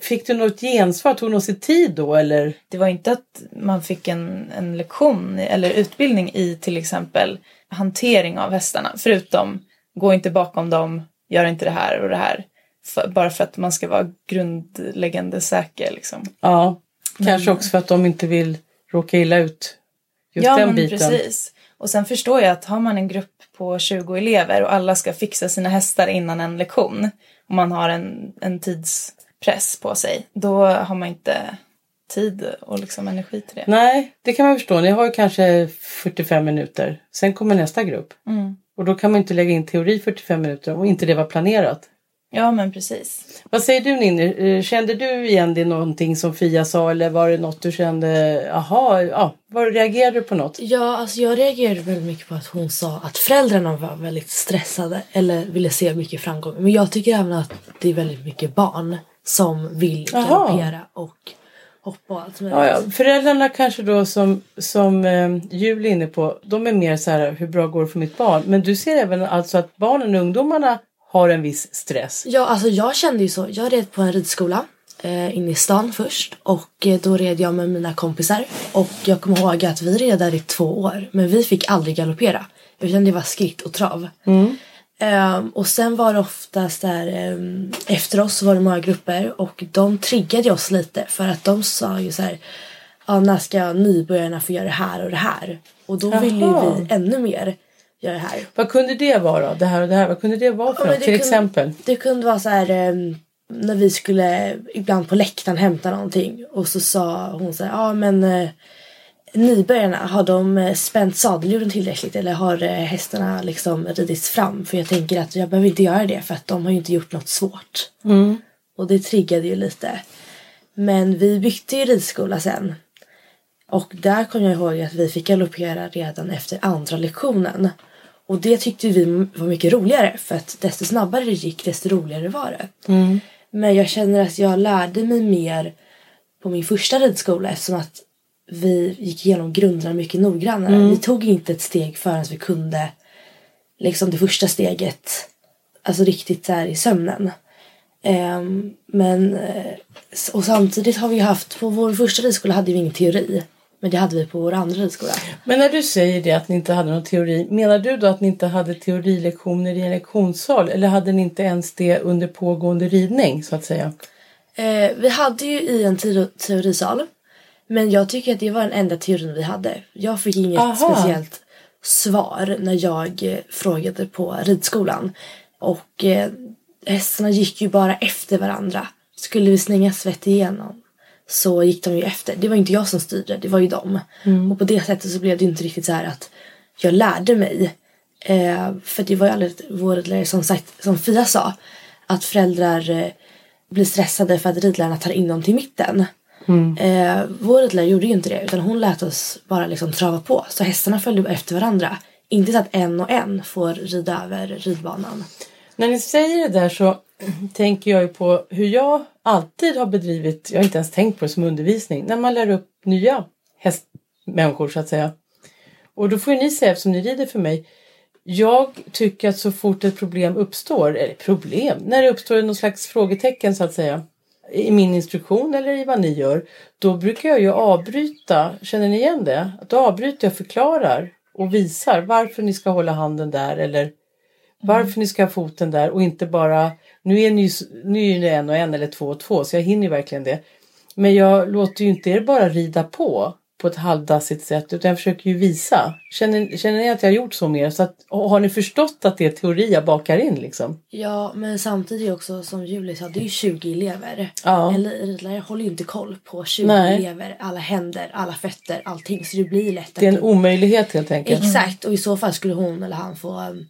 fick du något gensvar? Tog någon sig tid då eller? det var inte att man fick en, en lektion eller utbildning i till exempel hantering av hästarna. Förutom gå inte bakom dem, gör inte det här och det här. För, bara för att man ska vara grundläggande säker. Liksom. Ja, kanske också för att de inte vill råka illa ut. Just ja, den men biten. precis. Och sen förstår jag att har man en grupp på 20 elever och alla ska fixa sina hästar innan en lektion och man har en, en tidspress på sig, då har man inte tid och liksom energi till det. Nej, det kan man förstå. Ni har ju kanske 45 minuter. Sen kommer nästa grupp. Mm. Och då kan man inte lägga in teori 45 minuter om inte det var planerat. Ja, men precis. Vad säger du Ninni? Eh, Kände du igen det någonting som Fia sa eller var det något du kände, aha, ja, var reagerade du på något? Ja, alltså jag reagerade väldigt mycket på att hon sa att föräldrarna var väldigt stressade eller ville se mycket framgång. Men jag tycker även att det är väldigt mycket barn som vill galoppera och hoppa och allt möjligt. Ja, ja. Föräldrarna kanske då som, som eh, Julie är inne på, de är mer så här, hur bra går det för mitt barn? Men du ser även alltså att barnen och ungdomarna har en viss stress. Ja, alltså jag kände ju så. Jag red på en ridskola eh, inne i stan först och eh, då red jag med mina kompisar och jag kommer ihåg att vi red där i två år men vi fick aldrig galoppera utan det var skritt och trav. Ehm, och sen var det oftast där ehm, efter oss var det många grupper och de triggade oss lite för att de sa ju så här ja, när ska nybörjarna få göra det här och det här? Och då ville ju Jaha. vi ännu mer göra det här. Vad kunde det vara? Det här och det här. Vad kunde det vara för Ja, något? Till kunde- exempel? Det kunde vara så här ehm, när vi skulle ibland på läktaren hämta någonting och så sa hon så här, ja men eh, nybörjarna, har de eh, spänt sadelhjulen tillräckligt eller har eh, hästarna liksom ridits fram? För jag tänker att jag behöver inte göra det för att de har ju inte gjort något svårt. Och det triggade ju lite. Men vi bytte ju ridskola sen. Och där kom jag ihåg att vi fick galoppera redan efter andra lektionen. Och det tyckte vi var mycket roligare för att desto snabbare det gick desto roligare var det. Men jag känner att jag lärde mig mer på min första ridskola eftersom att vi gick igenom grunderna mycket noggrannare. Vi tog inte ett steg förrän vi kunde liksom det första steget alltså riktigt här i sömnen. Ehm, men eh, och samtidigt har vi haft på vår första ridskola hade vi ingen teori. Men det hade vi på vår andra ridskola. Men när du säger det att ni inte hade någon teori, menar du då att ni inte hade teorilektioner i en lektionssal eller hade ni inte ens det under pågående ridning så att säga? Eh, vi hade ju i en teori- teorisal. Men jag tycker att det var den enda teorin vi hade. Jag fick inget Aha. speciellt svar när jag eh, frågade på ridskolan. Och eh, hästarna gick ju bara efter varandra. Skulle vi slänga svett igenom så gick de ju efter. Det var inte jag som styrde, det var ju dem. Och på det sättet så blev det inte riktigt så här att jag lärde mig Eh, för det var ju aldrig vår ridlärare som sagt, som Fia sa, att föräldrar eh, blir stressade för att ridlärarna tar in dem till mitten. Eh, vår ridlärare gjorde ju inte det utan hon lät oss bara liksom trava på. Så hästarna följde efter varandra. Inte så att en och en får rida över ridbanan. När ni säger det där så tänker jag ju på hur jag alltid har bedrivit, jag har inte ens tänkt på det som undervisning, när man lär upp nya hästmänniskor så att säga. Och då får ju ni säga, eftersom ni rider för mig, jag tycker att så fort ett problem uppstår, eller problem, när det uppstår någon slags frågetecken så att säga, i min instruktion eller i vad ni gör, då brukar jag ju avbryta, känner ni igen det? Att då avbryter jag, förklarar och visar varför ni ska hålla handen där eller varför ni ska ha foten där och inte bara, nu är ni nu är ni en och en eller två och två så jag hinner verkligen det. Men jag låter ju inte er bara rida på på ett halvdassigt sätt utan jag försöker ju visa. Känner, känner ni att jag har gjort så mer? Så att, har ni förstått att det är teori jag bakar in liksom? Ja, men samtidigt också som Julie sa, det är ju 20 elever. Ja. En ridlärare håller ju inte koll på 20 Nej. elever, alla händer, alla fötter, allting. Så det blir lätt Det är en omöjlighet helt enkelt. Exakt, och i så fall skulle hon eller han få um,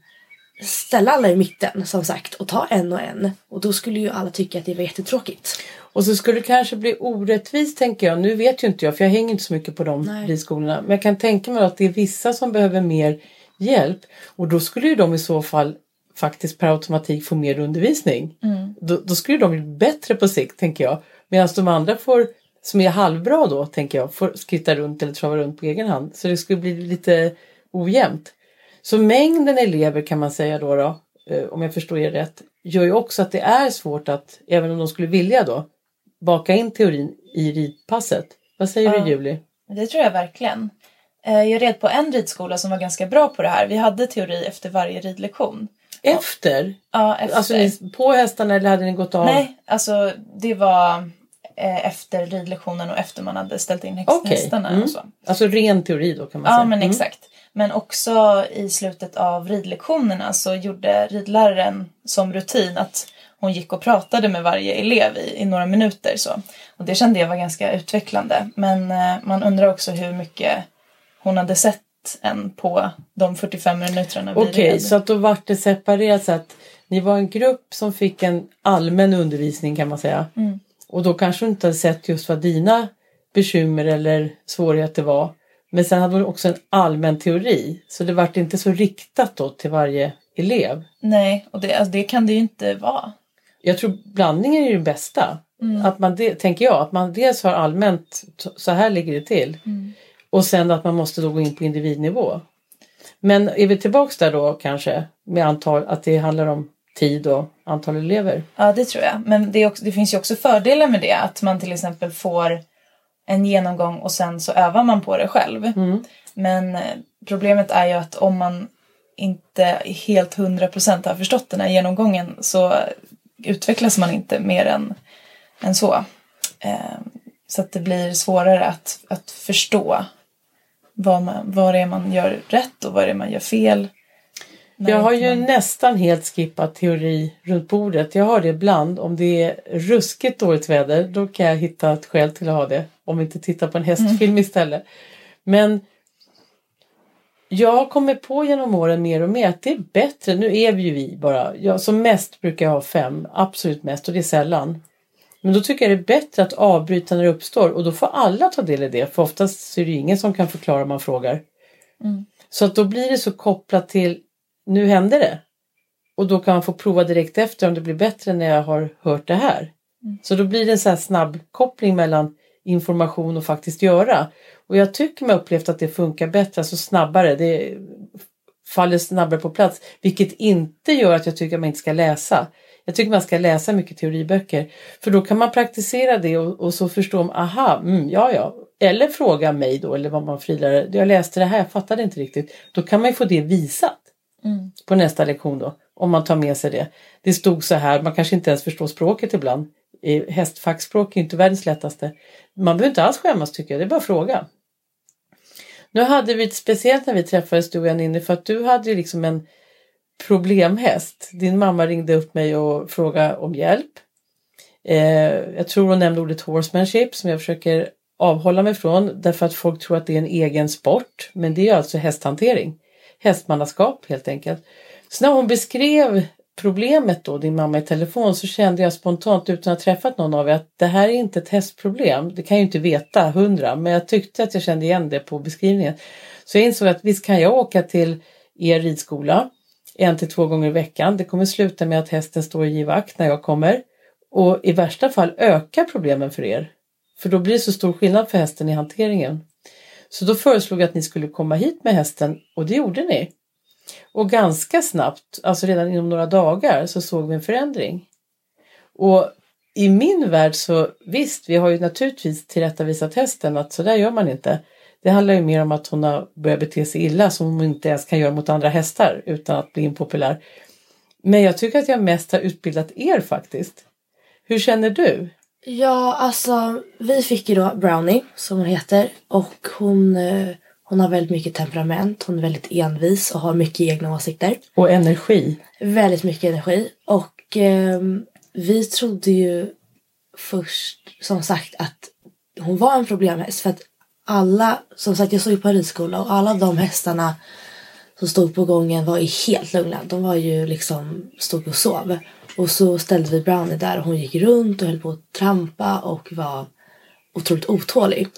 ställa alla i mitten som sagt och ta en och en. Och då skulle ju alla tycka att det var jättetråkigt. Och så skulle det kanske bli orättvist tänker jag. Nu vet ju inte jag för jag hänger inte så mycket på de Nej. ridskolorna. Men jag kan tänka mig att det är vissa som behöver mer hjälp. Och då skulle ju de i så fall faktiskt per automatik få mer undervisning. Då, då skulle de bli bättre på sikt tänker jag. Medan de andra får, som är halvbra då tänker jag, får skritta runt eller trava runt på egen hand. Så det skulle bli lite ojämnt. Så mängden elever kan man säga då, då eh, om jag förstår er rätt, gör ju också att det är svårt att, även om de skulle vilja då, baka in teorin i ridpasset. Vad säger Ja. du Julie? Det tror jag verkligen. Eh, Jag red på en ridskola som var ganska bra på det här. Vi hade teori efter varje ridlektion. Efter? Ja, efter. Alltså ni, på hästarna eller hade ni gått av? Nej, alltså det var eh, efter ridlektionen och efter man hade ställt in hästarna mm. och så. Alltså ren teori då kan man Ja, säga. men Mm. exakt. Men också i slutet av ridlektionerna så gjorde ridläraren som rutin att hon gick och pratade med varje elev i, i några minuter. Så. Och det kände jag var ganska utvecklande. Men eh, man undrar också hur mycket hon hade sett en på de 45 minuterna Okej, red. så att då vart det separerat så att ni var en grupp som fick en allmän undervisning kan man säga. Mm. Och då kanske du inte hade sett just vad dina bekymmer eller svårigheter var. Men sen hade du också en allmän teori. Så det vart inte så riktat då till varje elev. Nej, och det, alltså, det kan det ju inte vara. Jag tror blandningen är det bästa. Mm. Att man det, tänker jag, att man dels har allmänt så här ligger det till. Mm. Och sen att man måste då gå in på individnivå. Men är vi tillbaks där då kanske med antal, att det handlar om tid och antal elever? Ja, det tror jag. Men det, också, det finns ju också fördelar med det. Att man till exempel får en genomgång och sen så övar man på det själv. Mm. Men eh, problemet är ju att om man inte helt hundra procent har förstått den här genomgången så utvecklas man inte mer än, än så. Eh, så att det blir svårare att, att förstå vad, man, vad det är man gör rätt och vad det är man gör fel. Jag har ju man- nästan helt skippat teori runt bordet. Jag har det ibland. Om det är ruskigt dåligt väder då kan jag hitta ett skäl till att ha det. Om vi inte tittar på en hästfilm istället. Men jag kommit på genom åren mer och mer att det är bättre. Nu är vi ju vi bara. Jag, som mest brukar jag ha fem. Absolut mest och det är sällan. Men då tycker jag det är bättre att avbryta när det uppstår och då får alla ta del i det. För oftast så är det ju ingen som kan förklara om man frågar. Så att då blir det så kopplat till nu hände det. Och då kan man få prova direkt efter om det blir bättre när jag har hört det här. Så då blir det en sån här snabb koppling mellan information och faktiskt göra. Och jag tycker mig upplevt att det funkar bättre, alltså snabbare. Det faller snabbare på plats. Vilket inte gör att jag tycker att man inte ska läsa. Jag tycker man ska läsa mycket teoriböcker. För då kan man praktisera det och, och så förstå om, aha, mm, ja ja. Eller fråga mig då, eller vad man frilare. Jag läste det här, jag fattade inte riktigt. Då kan man ju få det visat Mm. på nästa lektion då. Om man tar med sig det. Det stod så här, man kanske inte ens förstår språket ibland. Eh, Hästfackspråk är inte världens lättaste. Man behöver inte alls skämmas tycker jag, det är bara att fråga. Nu hade vi ett speciellt när vi träffades du och jag Ninni för att du hade ju liksom en problemhäst. Din mamma ringde upp mig och frågade om hjälp. Eh, jag tror hon nämnde ordet horsemanship som jag försöker avhålla mig från därför att folk tror att det är en egen sport. Men det är alltså hästhantering. hästmannaskap helt enkelt. Så när hon beskrev problemet då, din mamma i telefon, så kände jag spontant utan att ha träffat någon av er att det här är inte ett hästproblem. Det kan jag ju inte veta hundra, men jag tyckte att jag kände igen det på beskrivningen. Så jag insåg att visst kan jag åka till er ridskola en till två gånger i veckan. Det kommer sluta med att hästen står i givakt när jag kommer. Och i värsta fall öka problemen för er. För då blir det så stor skillnad för hästen i hanteringen. Så då föreslog jag att ni skulle komma hit med hästen och det gjorde ni. Och ganska snabbt, alltså redan inom några dagar, så såg vi en förändring. Och i min värld så visst, vi har ju naturligtvis tillrättavisat hästen att så där gör man inte. Det handlar ju mer om att hon har börjat bete sig illa som hon inte ens kan göra mot andra hästar utan att bli impopulär. Men jag tycker att jag mest har utbildat er faktiskt. Hur känner du? Ja, alltså vi fick ju då Brownie som hon heter och hon, eh, hon har väldigt mycket temperament. Hon är väldigt envis och har mycket egna åsikter. Och energi. Väldigt mycket energi och eh, vi trodde ju först som sagt att hon var en problemhäst för att alla, som sagt jag såg ju på ridskola och alla de hästarna som stod på gången var ju helt lugna. De var ju liksom, stod och sov. Och så ställde vi Brownie där och hon gick runt och höll på att trampa och var otroligt otålig.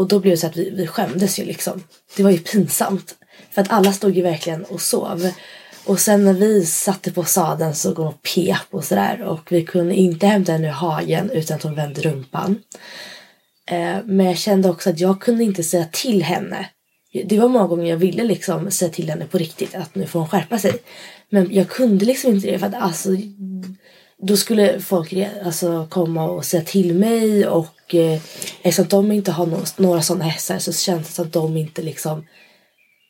Och då blev det så att vi, vi skämdes ju liksom. Det var ju pinsamt. För att alla stod ju verkligen och sov. Och sen när vi satte på sadeln så går hon och pep och sådär. Och vi kunde inte hämta henne ur hagen utan att hon vände rumpan. Eh, men jag kände också att jag kunde inte säga till henne. Det var många gånger jag ville liksom säga till henne på riktigt att nu får hon skärpa sig. Men jag kunde liksom inte det för att alltså då skulle folk alltså, komma och säga till mig och eh, eftersom de inte har no- några sådana hästar så kändes det som att de inte liksom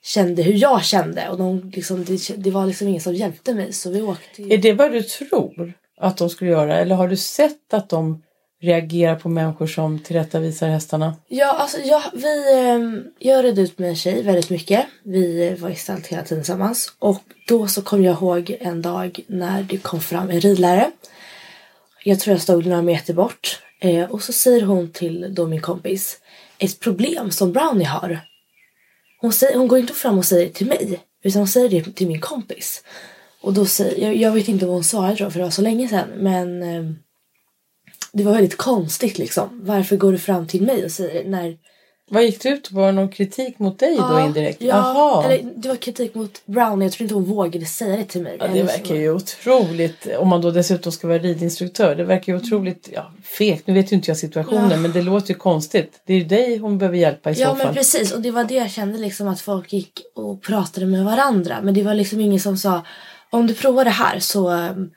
kände hur jag kände och de, liksom, det, det var liksom ingen som hjälpte mig så vi åkte ju. Är det vad du tror att de skulle göra eller har du sett att de reagerar på människor som tillrättavisar hästarna? Ja, alltså jag, vi, eh, jag red ut med en tjej väldigt mycket. Vi var i stället hela tiden tillsammans. Och då så kom jag ihåg en dag när det kom fram en ridlärare. Jag tror jag stod några meter bort. Eh, och så säger hon till då min kompis ett problem som Brownie har. Hon, säger, hon går inte fram och säger det till mig. Utan hon säger det till min kompis. Och då säger, jag, jag vet inte vad hon svarade då för det var så länge sedan. Men eh, det var väldigt konstigt liksom. Varför går du fram till mig och säger det när... Vad gick det ut på? Var det någon kritik mot dig då indirekt? Ja, Jaha. eller det var kritik mot Brownie. Jag tror inte hon vågade säga det till mig. Ja, det verkar ju otroligt, om man då dessutom ska vara ridinstruktör, det verkar ju otroligt ja, fegt. Nu vet ju inte jag situationen Ja. men det låter ju konstigt. Det är ju dig hon behöver hjälpa i Ja så men fall. precis och det var det jag kände liksom att folk gick och pratade med varandra. Men det var liksom ingen som sa om du provar det här så, ehm,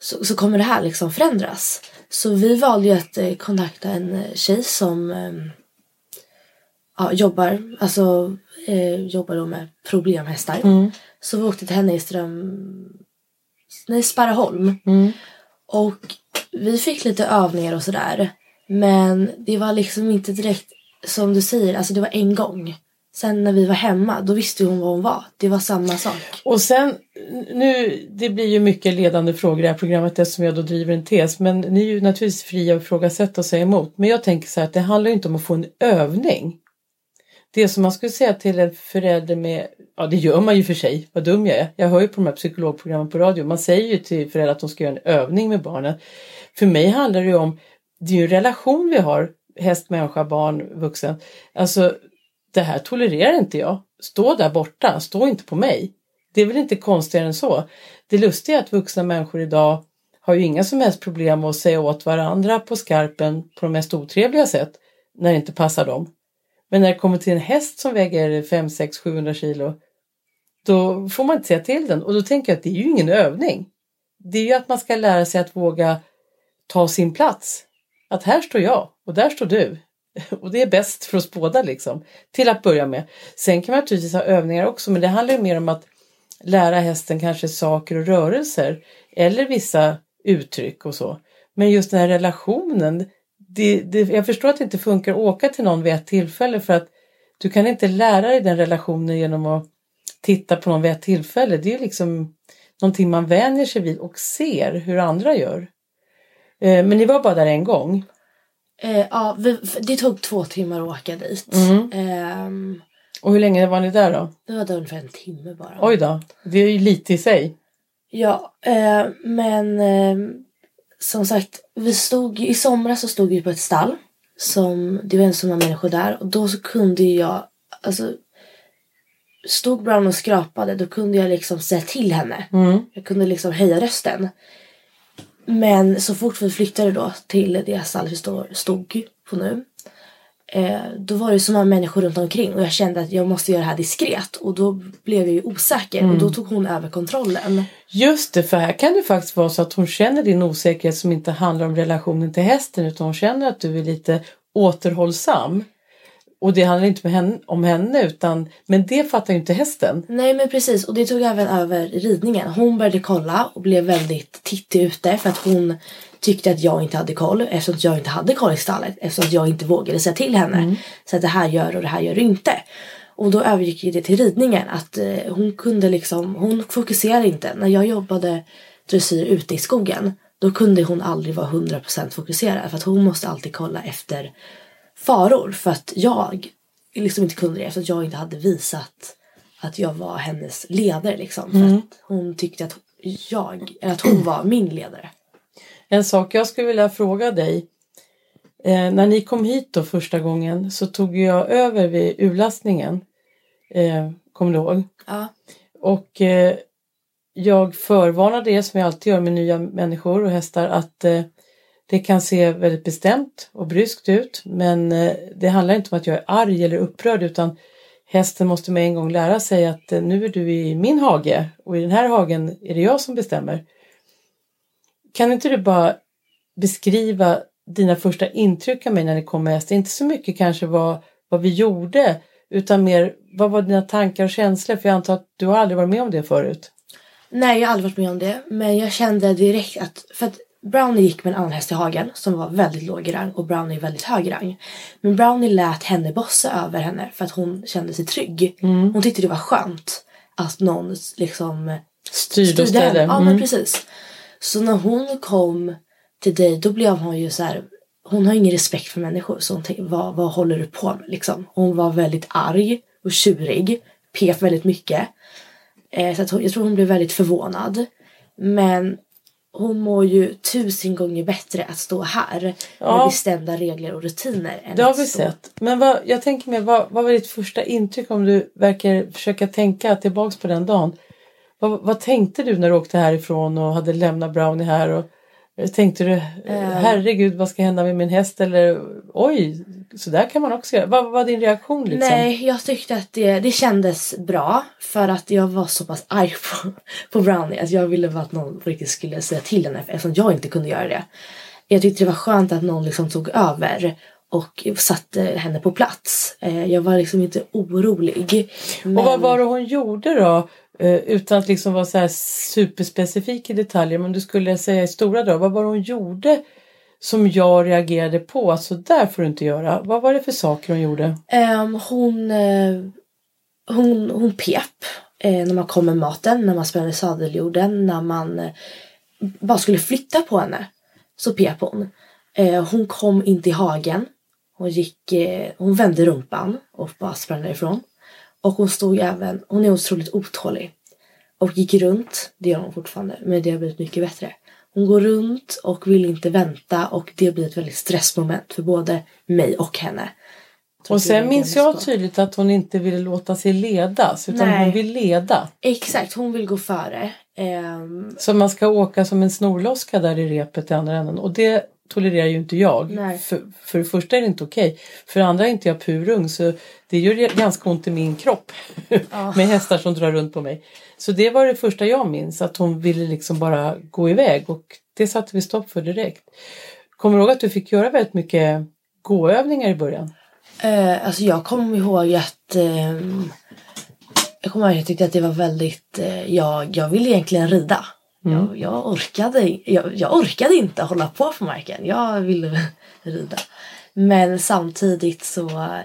så, så kommer det här liksom förändras. Så vi valde ju att eh, kontakta en eh, tjej som ehm, ja, jobbar, alltså, eh, jobbar då med problemhästar. Mm. Så vi åkte till henne i Ström... Nej, Sparreholm. Mm. Och vi fick lite övningar och sådär. Men det var liksom inte direkt som du säger, alltså det var en gång. Sen när vi var hemma, då visste hon vad hon var. Det var samma sak. Och sen, nu, det blir ju mycket ledande frågor i det här programmet eftersom jag då driver en tes. Men ni är ju naturligtvis fria att ifrågasätta och säga emot. Men jag tänker så här att det handlar ju inte om att få en övning. Det som man skulle säga till en förälder med, ja det gör man ju för sig, vad dum jag är. Jag hör ju på de här psykologprogrammen på radio, man säger ju till föräldrar att de ska göra en övning med barnen. För mig handlar det ju om, det är ju en relation vi har, häst, människa, barn, vuxen. Alltså det här tolererar inte jag. Stå där borta, stå inte på mig. Det är väl inte konstigare än så. Det lustiga är att vuxna människor idag har ju inga som helst problem med att säga åt varandra på skarpen på de mest otrevliga sätt när det inte passar dem. Men när det kommer till en häst som väger 5, 6, 700 kilo då får man inte säga till den och då tänker jag att det är ju ingen övning. Det är ju att man ska lära sig att våga ta sin plats. Att här står jag och där står du. <laughs> Och det är bäst för oss båda liksom. Till att börja med. Sen kan man naturligtvis ha övningar också men det handlar ju mer om att lära hästen kanske saker och rörelser. Eller vissa uttryck och så. Men just den här relationen. Det, det, jag förstår att det inte funkar att åka till någon vid ett tillfälle för att du kan inte lära dig den relationen genom att titta på någon vid ett tillfälle. Det är liksom någonting man vänjer sig vid och ser hur andra gör. Eh, Men ni var bara där en gång. Eh, ja, vi, det tog två timmar att åka dit. Mm. Ehm, Och hur länge var ni där då? Det var där ungefär en timme bara. Oj då, det är ju lite i sig. Ja, eh, men eh, som sagt, vi stod i somras så stod vi på ett stall. Som, det var en många människor där och då så kunde jag, alltså stod Brown och skrapade då kunde jag liksom säga till henne. Mm. Jag kunde liksom höja rösten. Men så fort vi flyttade då till det stall vi stod, på nu. Eh, då var det så många människor runt omkring och jag kände att jag måste göra det här diskret. Och då blev jag ju osäker och då tog hon över kontrollen. Just det, för här kan det faktiskt vara så att hon känner din osäkerhet som inte handlar om relationen till hästen utan hon känner att du är lite återhållsam. Och det handlar inte henne, om henne utan, men det fattar ju inte hästen. Nej men precis och det tog även över ridningen. Hon började kolla och blev väldigt tittig ute för att hon tyckte att jag inte hade koll eftersom jag inte hade koll i stallet eftersom jag inte vågade säga till henne. Så att det här gör och det här gör du inte. Och då övergick det till ridningen att eh, hon kunde liksom, hon fokuserade inte. När jag jobbade dressyr ute i skogen då kunde hon aldrig vara 100% fokuserad för att hon måste alltid kolla efter faror för att jag liksom inte kunde det eftersom att jag inte hade visat att jag var hennes ledare liksom. För att hon tyckte att jag, att hon var min ledare. En sak jag skulle vilja fråga dig. Eh, när ni kom hit då första gången så tog jag över vid urlastningen. Eh, kommer du ihåg? Ja. Och eh, jag förvarnade er som jag alltid gör med nya människor och hästar att eh, det kan se väldigt bestämt och bryskt ut men eh, det handlar inte om att jag är arg eller upprörd utan hästen måste med en gång lära sig att eh, nu är du i min hage och i den här hagen är det jag som bestämmer. Kan inte du bara beskriva dina första intryck av mig när ni kom med hästen? Inte så mycket kanske vad, vad vi gjorde utan mer vad var dina tankar och känslor? För jag antar att du har aldrig varit med om det förut. Nej, jag har aldrig varit med om det. Men jag kände direkt att... För att Brownie gick med en annan häst i hagen som var väldigt låg i rang och Brownie är väldigt hög i rang. Men Brownie lät henne bossa över henne för att hon kände sig trygg. Hon tyckte det var skönt att någon liksom Styrde och ställde. Ja, Mm. men precis. Så när hon kom till dig då blev hon ju så här... Hon har ingen respekt för människor så hon tänkte, vad, vad håller du på med liksom? Hon var väldigt arg och tjurig. Pep väldigt mycket. Eh, så att hon, jag tror hon blev väldigt förvånad. Men hon mår ju tusen gånger bättre att stå här med Ja. bestämda regler och rutiner. Än Det har vi stå... sett. Men vad, jag tänker mer, vad, vad var ditt första intryck om du verkar försöka tänka tillbaks på den dagen? Vad, vad tänkte du när du åkte härifrån och hade lämnat Brownie här? Och, tänkte du, herregud vad ska hända med min häst? Eller oj, så där kan man också göra. Vad vad var din reaktion liksom? Nej, jag tyckte att det, det kändes bra för att jag var så pass arg på, på Brownie att jag ville bara att någon riktigt skulle säga till henne eftersom jag inte kunde göra det. Jag tyckte det var skönt att någon liksom tog över och satte henne på plats. Eh, Jag var liksom inte orolig. Men... Och vad var det hon gjorde då? Eh, utan att liksom vara så här superspecifik i detaljer, men du skulle säga i stora drag. Vad var det hon gjorde som jag reagerade på? Att så där får du inte göra. Vad var det för saker hon gjorde? Um, hon, eh, hon, hon pep eh, när man kom med maten, när man spände sadeljorden, när man eh, bara skulle flytta på henne. Så pep hon. Eh, hon kom inte i hagen. Hon, gick, eh, hon vände rumpan och bara sprang därifrån. Och hon stod även, hon är otroligt otålig. Och gick runt, det gör hon fortfarande, men det har blivit mycket bättre. Hon går runt och vill inte vänta och det blir ett väldigt stressmoment för både mig och henne. Och sen en minns jag tydligt att hon inte ville låta sig ledas utan Nej. hon vill leda. Exakt, hon vill gå före. Ehm, Så man ska åka som en snorloska där i repet i andra änden. Och det tolererar ju inte jag. Nej. För, för det första är det inte okej. För det andra är inte jag purung så det gör ganska ont i min kropp. <laughs> med hästar som drar runt på mig. Så det var det första jag minns. Att hon ville liksom bara gå iväg. Och det satte vi stopp för direkt. Kommer du ihåg att du fick göra väldigt mycket gåövningar i början? eh, alltså jag kommer ihåg att ehm, jag kommer ihåg att jag tyckte att det var väldigt, eh, jag, jag ville egentligen rida. Jag, jag, orkade, jag, jag orkade inte hålla på på marken. Jag ville <laughs> rida. Men samtidigt så,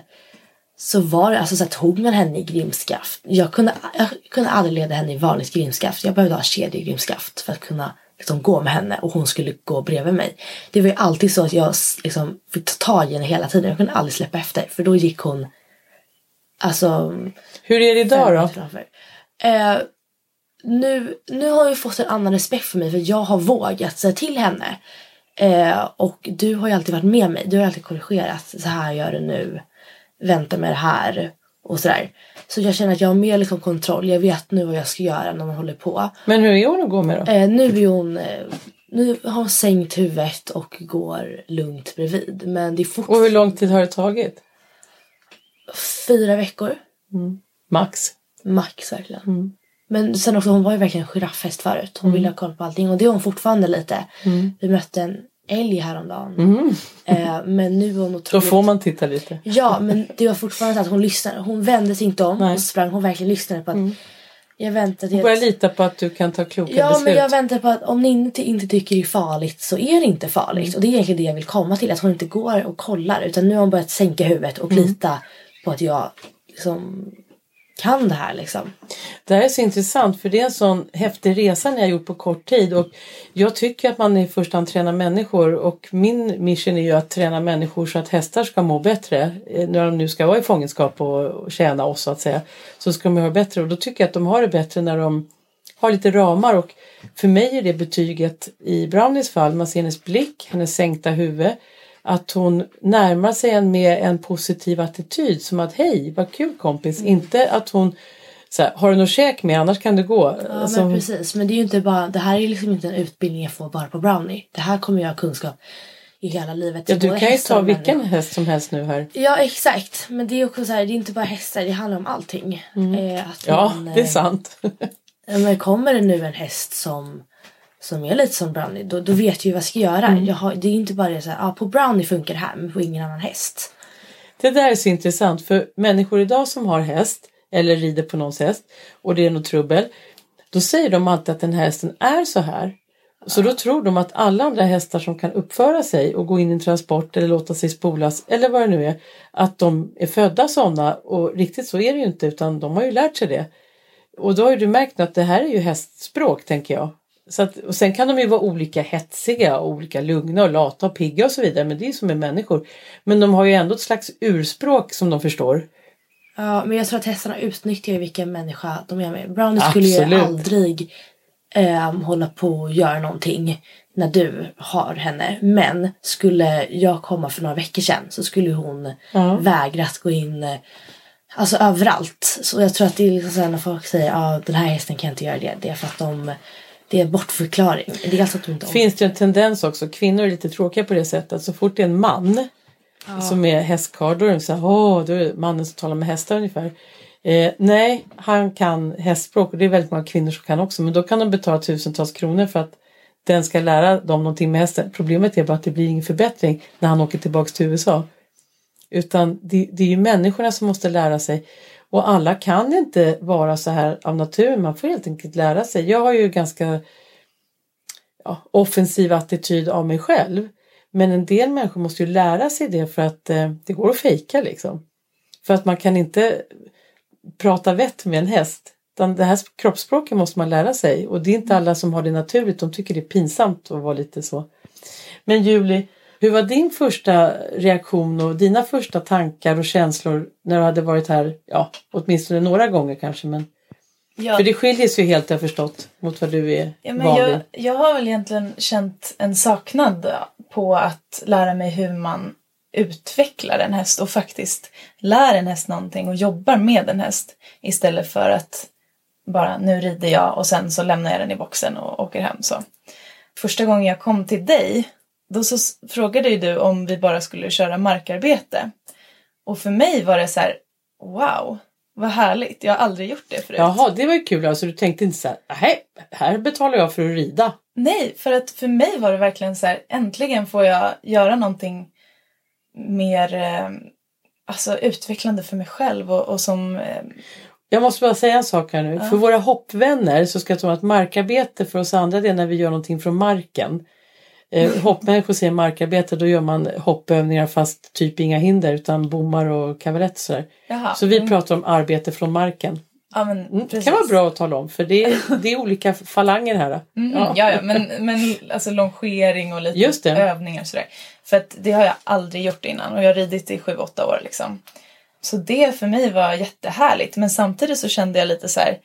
så var det, alltså så tog man henne i grimskaft. Jag kunde, jag kunde aldrig leda henne i vanligt grimskaft. Jag behövde ha kedjegrimskaft för att kunna liksom, gå med henne och hon skulle gå bredvid mig. Det var ju alltid så att jag liksom, fick ta tag i henne hela tiden. Jag kunde aldrig släppa efter för då gick hon Alltså Hur är det idag då? Eh, nu, nu har jag fått en annan respekt för mig för jag har vågat säga till henne. Eh, och du har ju alltid varit med mig. Du har alltid korrigerat. Så här gör du nu. Vänta med det här. Och sådär. Så jag känner att jag har mer liksom kontroll. Jag vet nu vad jag ska göra när man håller på. Men hur är hon att gå med då? Eh, nu är hon... Eh, nu har hon sänkt huvudet och går lugnt bredvid. Men det är Och fortfarande hur lång tid har det tagit? fyra veckor. Max? Max verkligen. Men sen också hon var ju verkligen en giraffhäst förut. Hon ville ha koll på allting och det är hon fortfarande lite. Vi mötte en älg häromdagen. Eh, men nu är hon Då otroligt... får man titta lite. Ja men det var fortfarande så att hon lyssnade. Hon vände sig inte om Nej. och sprang. Hon verkligen lyssnade på att jag väntar till Börja att... lita på att du kan ta kloka Ja beslut. men jag väntar på att om ni inte, inte tycker det är farligt så är det inte farligt. Och det är egentligen det jag vill komma till. Att hon inte går och kollar utan nu har hon börjat sänka huvudet och lita på att jag liksom kan det här liksom. Det här är så intressant för det är en sån häftig resa ni har gjort på kort tid och jag tycker att man i första hand tränar människor och min mission är ju att träna människor så att hästar ska må bättre. Eh, när de nu ska vara i fångenskap och tjäna oss så att säga så ska de ha det bättre och då tycker jag att de har det bättre när de har lite ramar och för mig är det betyget i Brownies fall, man ser hennes blick, hennes sänkta huvud att hon närmar sig en med en positiv attityd som att hej vad kul kompis, Mm. inte att hon så här, har du något käk med annars kan du gå. Ja Alltså, men precis. Men det är ju inte bara, det här är liksom inte en utbildning jag får bara på Brownie. Det här kommer jag ha kunskap i hela livet. ja, du kan ju ta vilken människor. häst som helst nu här. Ja exakt. Men det är också så här, det är inte bara hästar, det handlar om allting. Eh, att Ja, man, det är eh, sant. Men kommer det nu en häst som, som är lite som Brownie då, då vet jag ju vad jag ska göra. Mm. Jag har, det är ju inte bara det så här, ah, på Brownie funkar det här men på ingen annan häst. Det där är så intressant för människor idag som har häst eller rider på någons häst och det är något trubbel. Då säger de alltid att den här hästen är så här. Så då tror de att alla andra hästar som kan uppföra sig och gå in i en transport eller låta sig spolas eller vad det nu är. Att de är födda sådana och riktigt så är det ju inte utan de har ju lärt sig det. Och då har ju du märkt att det här är ju hästspråk tänker jag. Så att, och sen kan de ju vara olika hetsiga och olika lugna och lata och pigga och så vidare men det är ju som med människor. Men de har ju ändå ett slags urspråk som de förstår. Ja, men jag tror att hästarna utnyttjar ju vilken människa de är med. Brownie skulle ju Absolut. aldrig ehm, hålla på och göra någonting när du har henne. Men skulle jag komma för några veckor sedan så skulle hon Ja. vägra att gå in eh, Alltså överallt. Så jag tror att det är liksom så här när folk säger att ah, den här hästen kan inte göra det. Det är för att de det är bortförklaring. Det är alltså att de inte om. Finns det en tendens också, kvinnor är lite tråkiga på det sättet. Så fort det är en man som är hästkarl då är det så här, åh, då är det mannen som talar med hästar ungefär. Eh, nej, han kan hästspråk och det är väldigt många kvinnor som kan också. Men då kan de betala tusentals kronor för att den ska lära dem någonting med hästen. Problemet är bara att det blir ingen förbättring när han åker tillbaks till USA. Utan det, det är ju människorna som måste lära sig. Och alla kan inte vara så här av naturen. Man får helt enkelt lära sig. Jag har ju ganska ja, offensiv attityd av mig själv. Men en del människor måste ju lära sig det för att eh, det går att fejka liksom. För att man kan inte prata vett med en häst. Utan det här kroppsspråket måste man lära sig och det är inte alla som har det naturligt. De tycker det är pinsamt att vara lite så. Men Julie, hur var din första reaktion och dina första tankar och känslor när du hade varit här, ja, åtminstone några gånger kanske, men Ja, för det skiljer sig ju helt jag förstått mot vad du är ja, men van jag, jag har väl egentligen känt en saknad på att lära mig hur man utvecklar en häst och faktiskt lär en häst någonting och jobbar med en häst istället för att bara nu rider jag och sen så lämnar jag den i boxen och åker hem så. Första gången jag kom till dig då så frågade ju du om vi bara skulle köra markarbete. Och för mig var det så här, wow, vad härligt, jag har aldrig gjort det förut. Jaha, det var ju kul. Alltså, du tänkte inte så här, "Nej, här betalar jag för att rida. Nej, för att för mig var det verkligen så här, äntligen får jag göra någonting mer eh, alltså, utvecklande för mig själv och, och som... Eh, Jag måste bara säga en sak här nu. För våra hoppvänner så ska jag tro att markarbete för oss andra det är när vi gör någonting från marken. Eh, hoppmänniskor säger markarbete, då gör man hoppövningar fast typ inga hinder utan bommar och kavalett sådär. jaha, Så vi mm, pratar om arbete från marken. ja, men, Mm, det kan vara bra att tala om för det är, <laughs> det är olika falanger här. Mm, ja. ja, men, men alltså longering och lite övningar och sådär. För att det har jag aldrig gjort innan och jag har ridit i sju, åtta år liksom. så det för mig var jättehärligt. Men samtidigt så kände jag lite så här,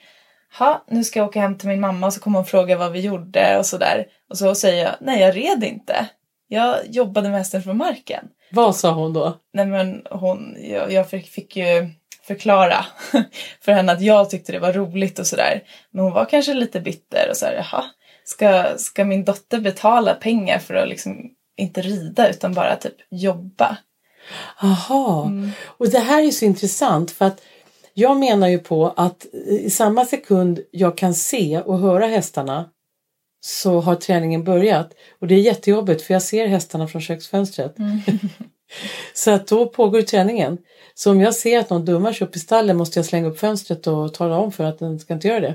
ha, nu ska jag åka hem till min mamma och så kommer hon fråga vad vi gjorde och sådär. Och så säger jag, nej jag red inte. Jag jobbade med hästen från marken. Vad sa hon då? Nej men hon, jag, jag fick, fick ju förklara <laughs> för henne att jag tyckte det var roligt och sådär. Men hon var kanske lite bitter och sådär, jaha, ska, ska min dotter betala pengar för att liksom inte rida utan bara typ jobba? Aha, Mm. och det här är så intressant för att jag menar ju på att i samma sekund jag kan se och höra hästarna så har träningen börjat. Och det är jättejobbigt för jag ser hästarna från köksfönstret. <laughs> så att då pågår träningen. Så om jag ser att någon dummar sig upp i stallen måste jag slänga upp fönstret och tala om för att den ska inte göra det.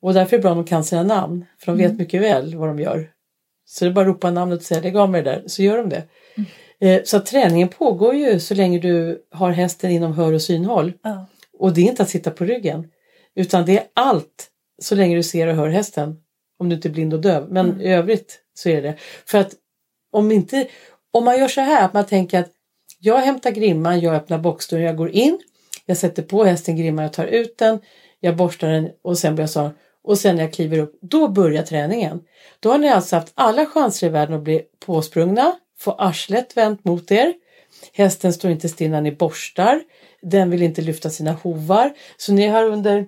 Och därför är det bra om de kan sina namn för de vet mycket väl vad de gör. Så det är bara att ropa namnet och säga lägg av med det där så gör de det. Eh, Så träningen pågår ju så länge du har hästen inom hör och synhåll. Ja. Och det är inte att sitta på ryggen. Utan det är allt så länge du ser och hör hästen. Om du inte är blind och döv. Men i övrigt så är det. För att om inte, om man gör så här att man tänker att jag hämtar grimman, jag öppnar boxdörren, jag går in, jag sätter på hästen grimman, jag tar ut den, jag borstar den och sen börjar jag så och sen när jag kliver upp, då börjar träningen. Då har ni alltså haft alla chanser i världen att bli påsprungna, få arslet vänt mot er. Hästen står inte still när ni borstar. Den vill inte lyfta sina hovar. Så ni har under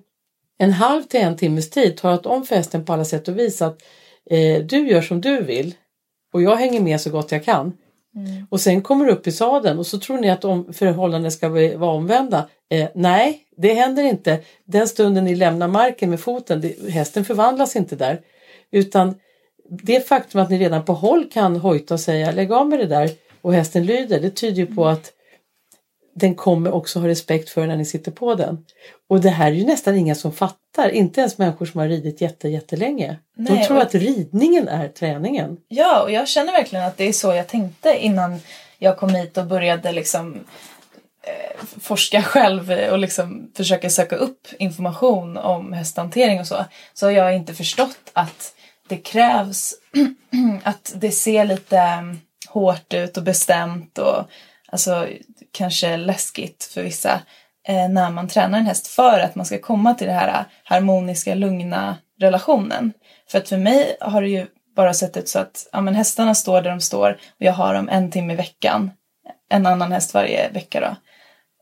en halv till en timmes tid talat om för hästen på alla sätt och vis att eh, du gör som du vill och jag hänger med så gott jag kan. Och sen kommer du upp i sadeln och så tror ni att om ska vara omvända. Eh, nej, det händer inte. Den stunden ni lämnar marken med foten, det, hästen förvandlas inte där. Utan det faktum att ni redan på håll kan hojta och säga lägg av med det där och hästen lyder, det tyder ju på att den kommer också ha respekt för när ni sitter på den. Och det här är ju nästan inga som fattar, inte ens människor som har ridit jätte, jättelänge. De Nej, tror och- att ridningen är träningen. Ja, och jag känner verkligen att det är så jag tänkte innan jag kom hit och började liksom eh, forska själv och liksom försöka söka upp information om hästhantering och så. Så har jag inte förstått att det krävs <clears throat> att det ser lite mm, hårt ut och bestämt och alltså kanske läskigt för vissa eh, när man tränar en häst för att man ska komma till det här harmoniska, lugna relationen. För att för mig har det ju bara sett ut så att ja, men hästarna står där de står och jag har dem en timme i veckan. En annan häst varje vecka då.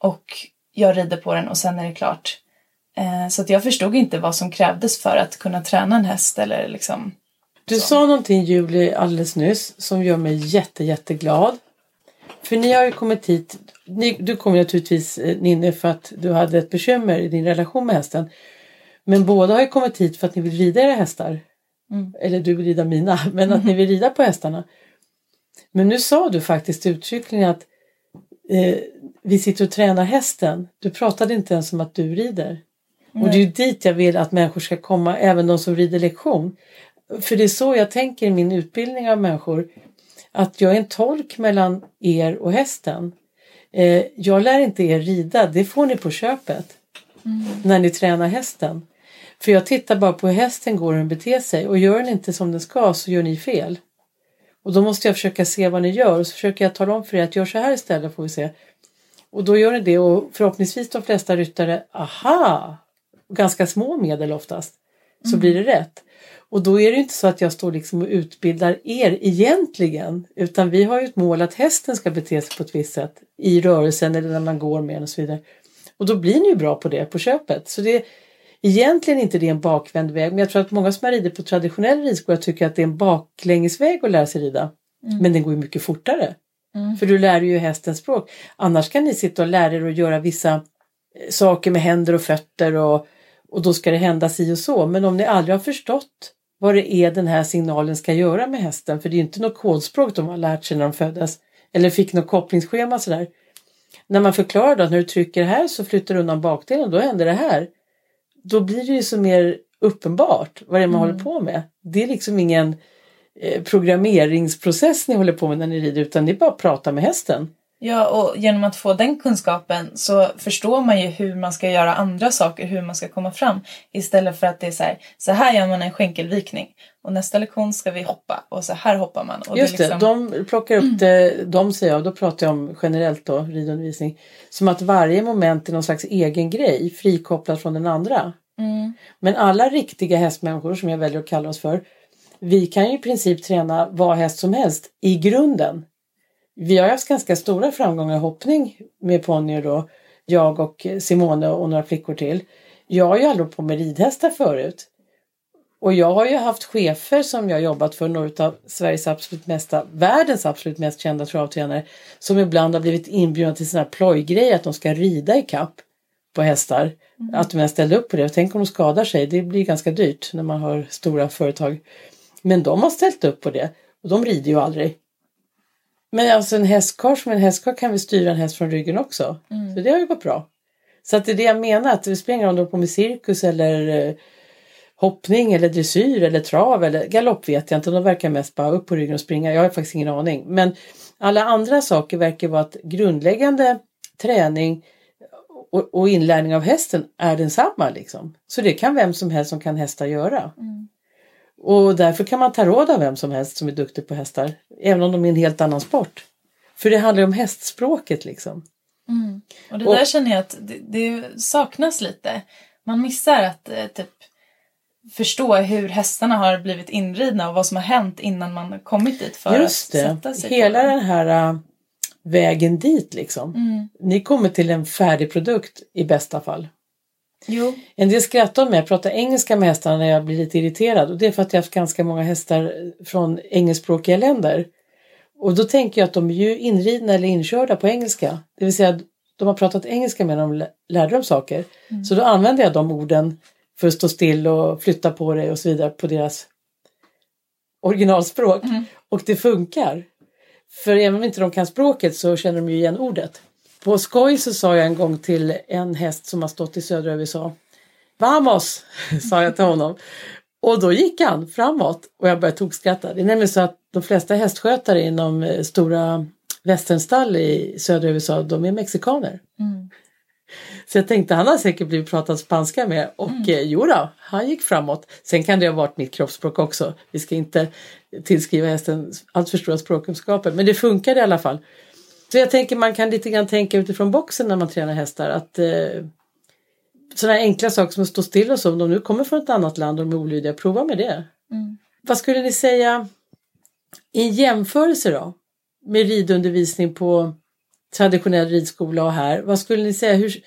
Och jag rider på den och sen är det klart. Eh, så att jag förstod inte vad som krävdes för att kunna träna en häst eller liksom Du sa någonting Julie alldeles nyss som gör mig jätte, jätteglad. För ni har ju kommit hit, ni, du kom naturligtvis eh, Ninni för att du hade ett bekymmer i din relation med hästen. Men båda har ju kommit hit för att ni vill rida era hästar. Eller du vill rida mina, <laughs> men att ni vill rida på hästarna. Men nu sa du faktiskt uttryckligen att eh, vi sitter och tränar hästen. Du pratade inte ens om att du rider. Och det är ju dit jag vill att människor ska komma, även de som rider lektion. För det är så jag tänker i min utbildning av människor. Att jag är en tolk mellan er och hästen. Eh, jag lär inte er rida, det får ni på köpet. När ni tränar hästen. För jag tittar bara på hur hästen går och hur den beter sig. Och gör den inte som den ska så gör ni fel. Och då måste jag försöka se vad ni gör. Och så försöker jag tala om för er att gör så här istället får vi se. Och då gör ni det och förhoppningsvis de flesta ryttare, aha! Ganska små medel oftast. Så blir det rätt. Och då är det inte så att jag står liksom och utbildar er egentligen. Utan vi har ju ett mål att hästen ska bete sig på ett visst sätt. I rörelsen eller när man går med den och så vidare. Och då blir ni ju bra på det på köpet. Så det är egentligen inte det en bakvänd väg. Men jag tror att många som har ridit på traditionell ridskola tycker att det är en baklängesväg att lära sig rida. Men den går ju mycket fortare. För du lär ju hästens språk. Annars kan ni sitta och lära er att göra vissa eh, saker med händer och fötter och, och då ska det hända si och så. Men om ni aldrig har förstått vad det är den här signalen ska göra med hästen, för det är ju inte något kodspråk de har lärt sig när de föddes, eller fick något kopplingsschema sådär. När man förklarar då att när du trycker här så flyttar du undan bakdelen och då händer det här. Då blir det ju så mer uppenbart vad det är man håller på med. Det är liksom ingen eh, programmeringsprocess ni håller på med när ni rider utan ni bara pratar med hästen. Ja, och genom att få den kunskapen så förstår man ju hur man ska göra andra saker, hur man ska komma fram. Istället för att det är så här, så här gör man en skänkelvikning. Och nästa lektion ska vi hoppa och så här hoppar man. Och Just det, liksom- de plockar upp det, de säger jag, då pratar jag om generellt då, ridundervisning, som att varje moment är någon slags egen grej, frikopplat från den andra. Mm. Men alla riktiga hästmänniskor, som jag väljer att kalla oss för, vi kan ju i princip träna vad häst som helst i grunden. Vi har haft ganska stora framgångar i hoppning med ponnyer då, jag och Simone och några flickor till. Jag har ju aldrig på med ridhästar förut. Och jag har ju haft chefer som jag jobbat för, några av Sveriges absolut mesta, världens absolut mest kända travtränare, som ibland har blivit inbjudna till här plojgrejer att de ska rida i kapp på hästar. Att de ens ställde upp på det. Och tänk om de skadar sig, det blir ganska dyrt när man har stora företag. Men de har ställt upp på det och de rider ju aldrig. Men alltså en hästkarl som en hästkarl kan vi styra en häst från ryggen också. Så det har ju gått bra. Så att det är det jag menar, att det spelar ingen roll om du håller på med cirkus eller eh, hoppning eller dressyr eller trav eller galopp vet jag inte. De verkar mest bara upp på ryggen och springa. Jag har faktiskt ingen aning. Men alla andra saker verkar vara att grundläggande träning och, och inlärning av hästen är densamma. Liksom. Så det kan vem som helst som kan hästar göra. Och därför kan man ta råd av vem som helst som är duktig på hästar. Även om de är en helt annan sport. För det handlar ju om hästspråket liksom. Och det Och- där känner jag att det, det saknas lite. Man missar att eh, typ förstå hur hästarna har blivit inridna och vad som har hänt innan man kommit dit för Just att det, sätta sig hela på den här äh, vägen dit liksom. Mm. Ni kommer till en färdig produkt i bästa fall. Jo. En del skrattar mig, jag pratar engelska med hästarna när jag blir lite irriterad och det är för att jag har haft ganska många hästar från engelskspråkiga länder. Och då tänker jag att de är ju inridna eller inkörda på engelska. Det vill säga de har pratat engelska med när de lä- lärde dem saker. Så då använder jag de orden för att stå still och flytta på det och så vidare på deras originalspråk. Och det funkar. För även om inte de kan språket så känner de ju igen ordet. På skoj så sa jag en gång till en häst som har stått i södra USA. Vamos! <laughs> sa jag till honom. Och då gick han framåt och jag började tokskratta. Det är nämligen så att de flesta hästskötare inom eh, stora västernstall i södra USA, de är mexikaner. Så jag tänkte han har säkert blivit pratat spanska med och mm. jo då, han gick framåt. Sen kan det ha varit mitt kroppsspråk också. Vi ska inte tillskriva hästen allt för stora språkkunskaper men det funkade i alla fall. Så jag tänker man kan lite grann tänka utifrån boxen när man tränar hästar att eh, sådana enkla saker som att stå still och så, om de nu kommer från ett annat land och de är olydiga, prova med det. Vad skulle ni säga i jämförelse då med ridundervisning på traditionell ridskola och här. Vad skulle ni säga, hur,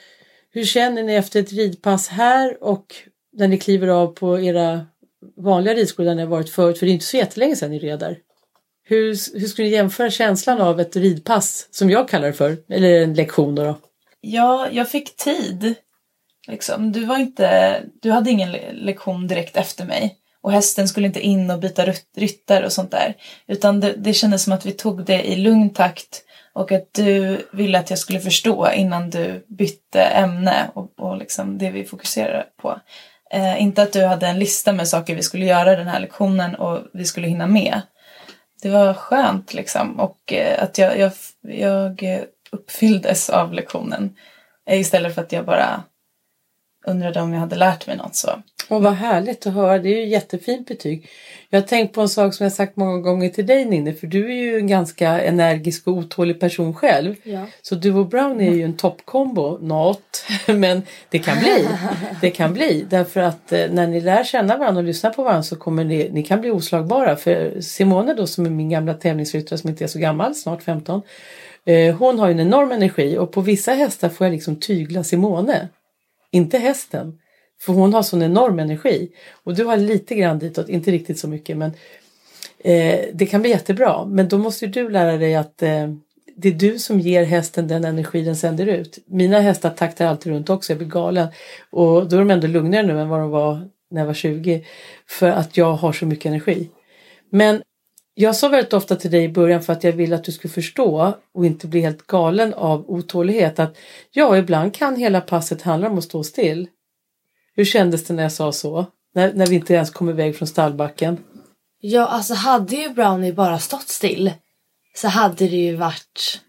hur känner ni efter ett ridpass här och när ni kliver av på era vanliga ridskolor där ni har varit förut? För det är inte så jättelänge sedan ni red där. Hur, hur skulle du jämföra känslan av ett ridpass, som jag kallar det för, eller en lektion då? då? Ja, jag fick tid. Liksom. Du, var inte, du hade ingen le- lektion direkt efter mig. Och hästen skulle inte in och byta ryttar ryttare och sånt där. Utan det, det kändes som att vi tog det i lugn takt. Och att du ville att jag skulle förstå innan du bytte ämne och, och liksom det vi fokuserade på. Eh, inte att du hade en lista med saker vi skulle göra den här lektionen och vi skulle hinna med. Det var skönt liksom. Och eh, att jag, jag, jag uppfylldes av lektionen. Eh, istället för att jag bara undrade om jag hade lärt mig något så. Och vad härligt att höra, det är ju ett jättefint betyg. Jag har tänkt på en sak som jag sagt många gånger till dig Ninni, för du är ju en ganska energisk och otålig person själv. Ja. Så du och Brown är ju en toppkombo, not, <laughs> men det kan bli. Det kan bli, därför att eh, när ni lär känna varandra och lyssnar på varandra så kommer ni, ni kan bli oslagbara. För Simone då som är min gamla tävlingsryttare som inte är så gammal, snart 15, eh, hon har ju en enorm energi och på vissa hästar får jag liksom tygla Simone. Inte hästen. För hon har sån enorm energi. Och du har lite grann ditåt, inte riktigt så mycket men eh, det kan bli jättebra. Men då måste ju du lära dig att eh, det är du som ger hästen den energi den sänder ut. Mina hästar taktar alltid runt också, jag blir galen. Och då är de ändå lugnare nu än vad de var när jag var 20. För att jag har så mycket energi. Men jag sa väldigt ofta till dig i början för att jag ville att du skulle förstå och inte bli helt galen av otålighet att ja, ibland kan hela passet handla om att stå still. Hur kändes det när jag sa så? När, när vi inte ens kom iväg från stallbacken. Ja, alltså hade ju Brownie bara stått still så hade det ju varit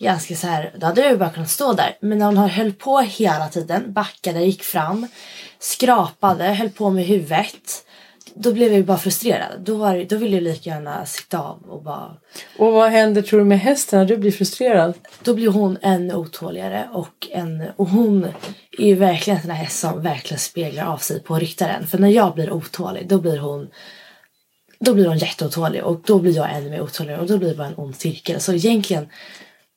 ganska så här, då hade jag ju bara kunnat stå där. Men när hon höll på hela tiden, backade, gick fram, skrapade, höll på med huvudet. Då blev jag ju bara frustrerad. Då, var, då ville jag lika gärna sitta av och bara... Och vad händer tror du med hästen när du blir frustrerad? Då blir hon än otåligare och, en, och hon är ju verkligen en sån här häst som verkligen speglar av sig på ryttaren. För när jag blir otålig då blir hon då blir hon jätteotålig och då blir jag ännu mer otålig och då blir det bara en ond cirkel. Så egentligen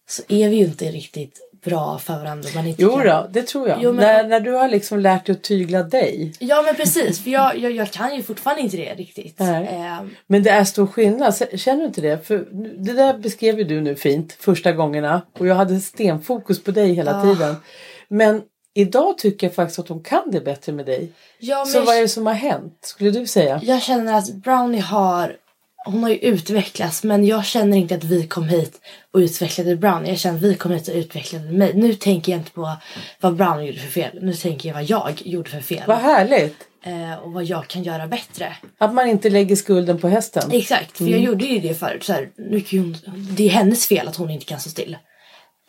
så är vi ju inte riktigt bra för varandra. Man inte Jo kan- då, det tror jag. Jo, men- när, när du har liksom lärt dig att tygla dig. Ja men precis, för jag, jag, jag kan ju fortfarande inte det riktigt. Ehm, Men det är stor skillnad, känner du inte det? För det där beskrev ju du nu fint första gångerna och jag hade stenfokus på dig hela tiden. Men idag tycker jag faktiskt att de kan det bättre med dig. ja, men Så vad är det som har hänt, skulle du säga? jag känner att Brownie har hon har ju utvecklats men jag känner inte att vi kom hit och utvecklade Brownie. Jag känner att vi kom hit och utvecklade mig. Nu tänker jag inte på vad Brownie gjorde för fel. Nu tänker jag vad jag gjorde för fel. Vad härligt! Eh, och vad jag kan göra bättre. Att man inte lägger skulden på hästen. Exakt, för jag gjorde ju det förut. Så här, nu kan hon, det är hennes fel att hon inte kan stå still.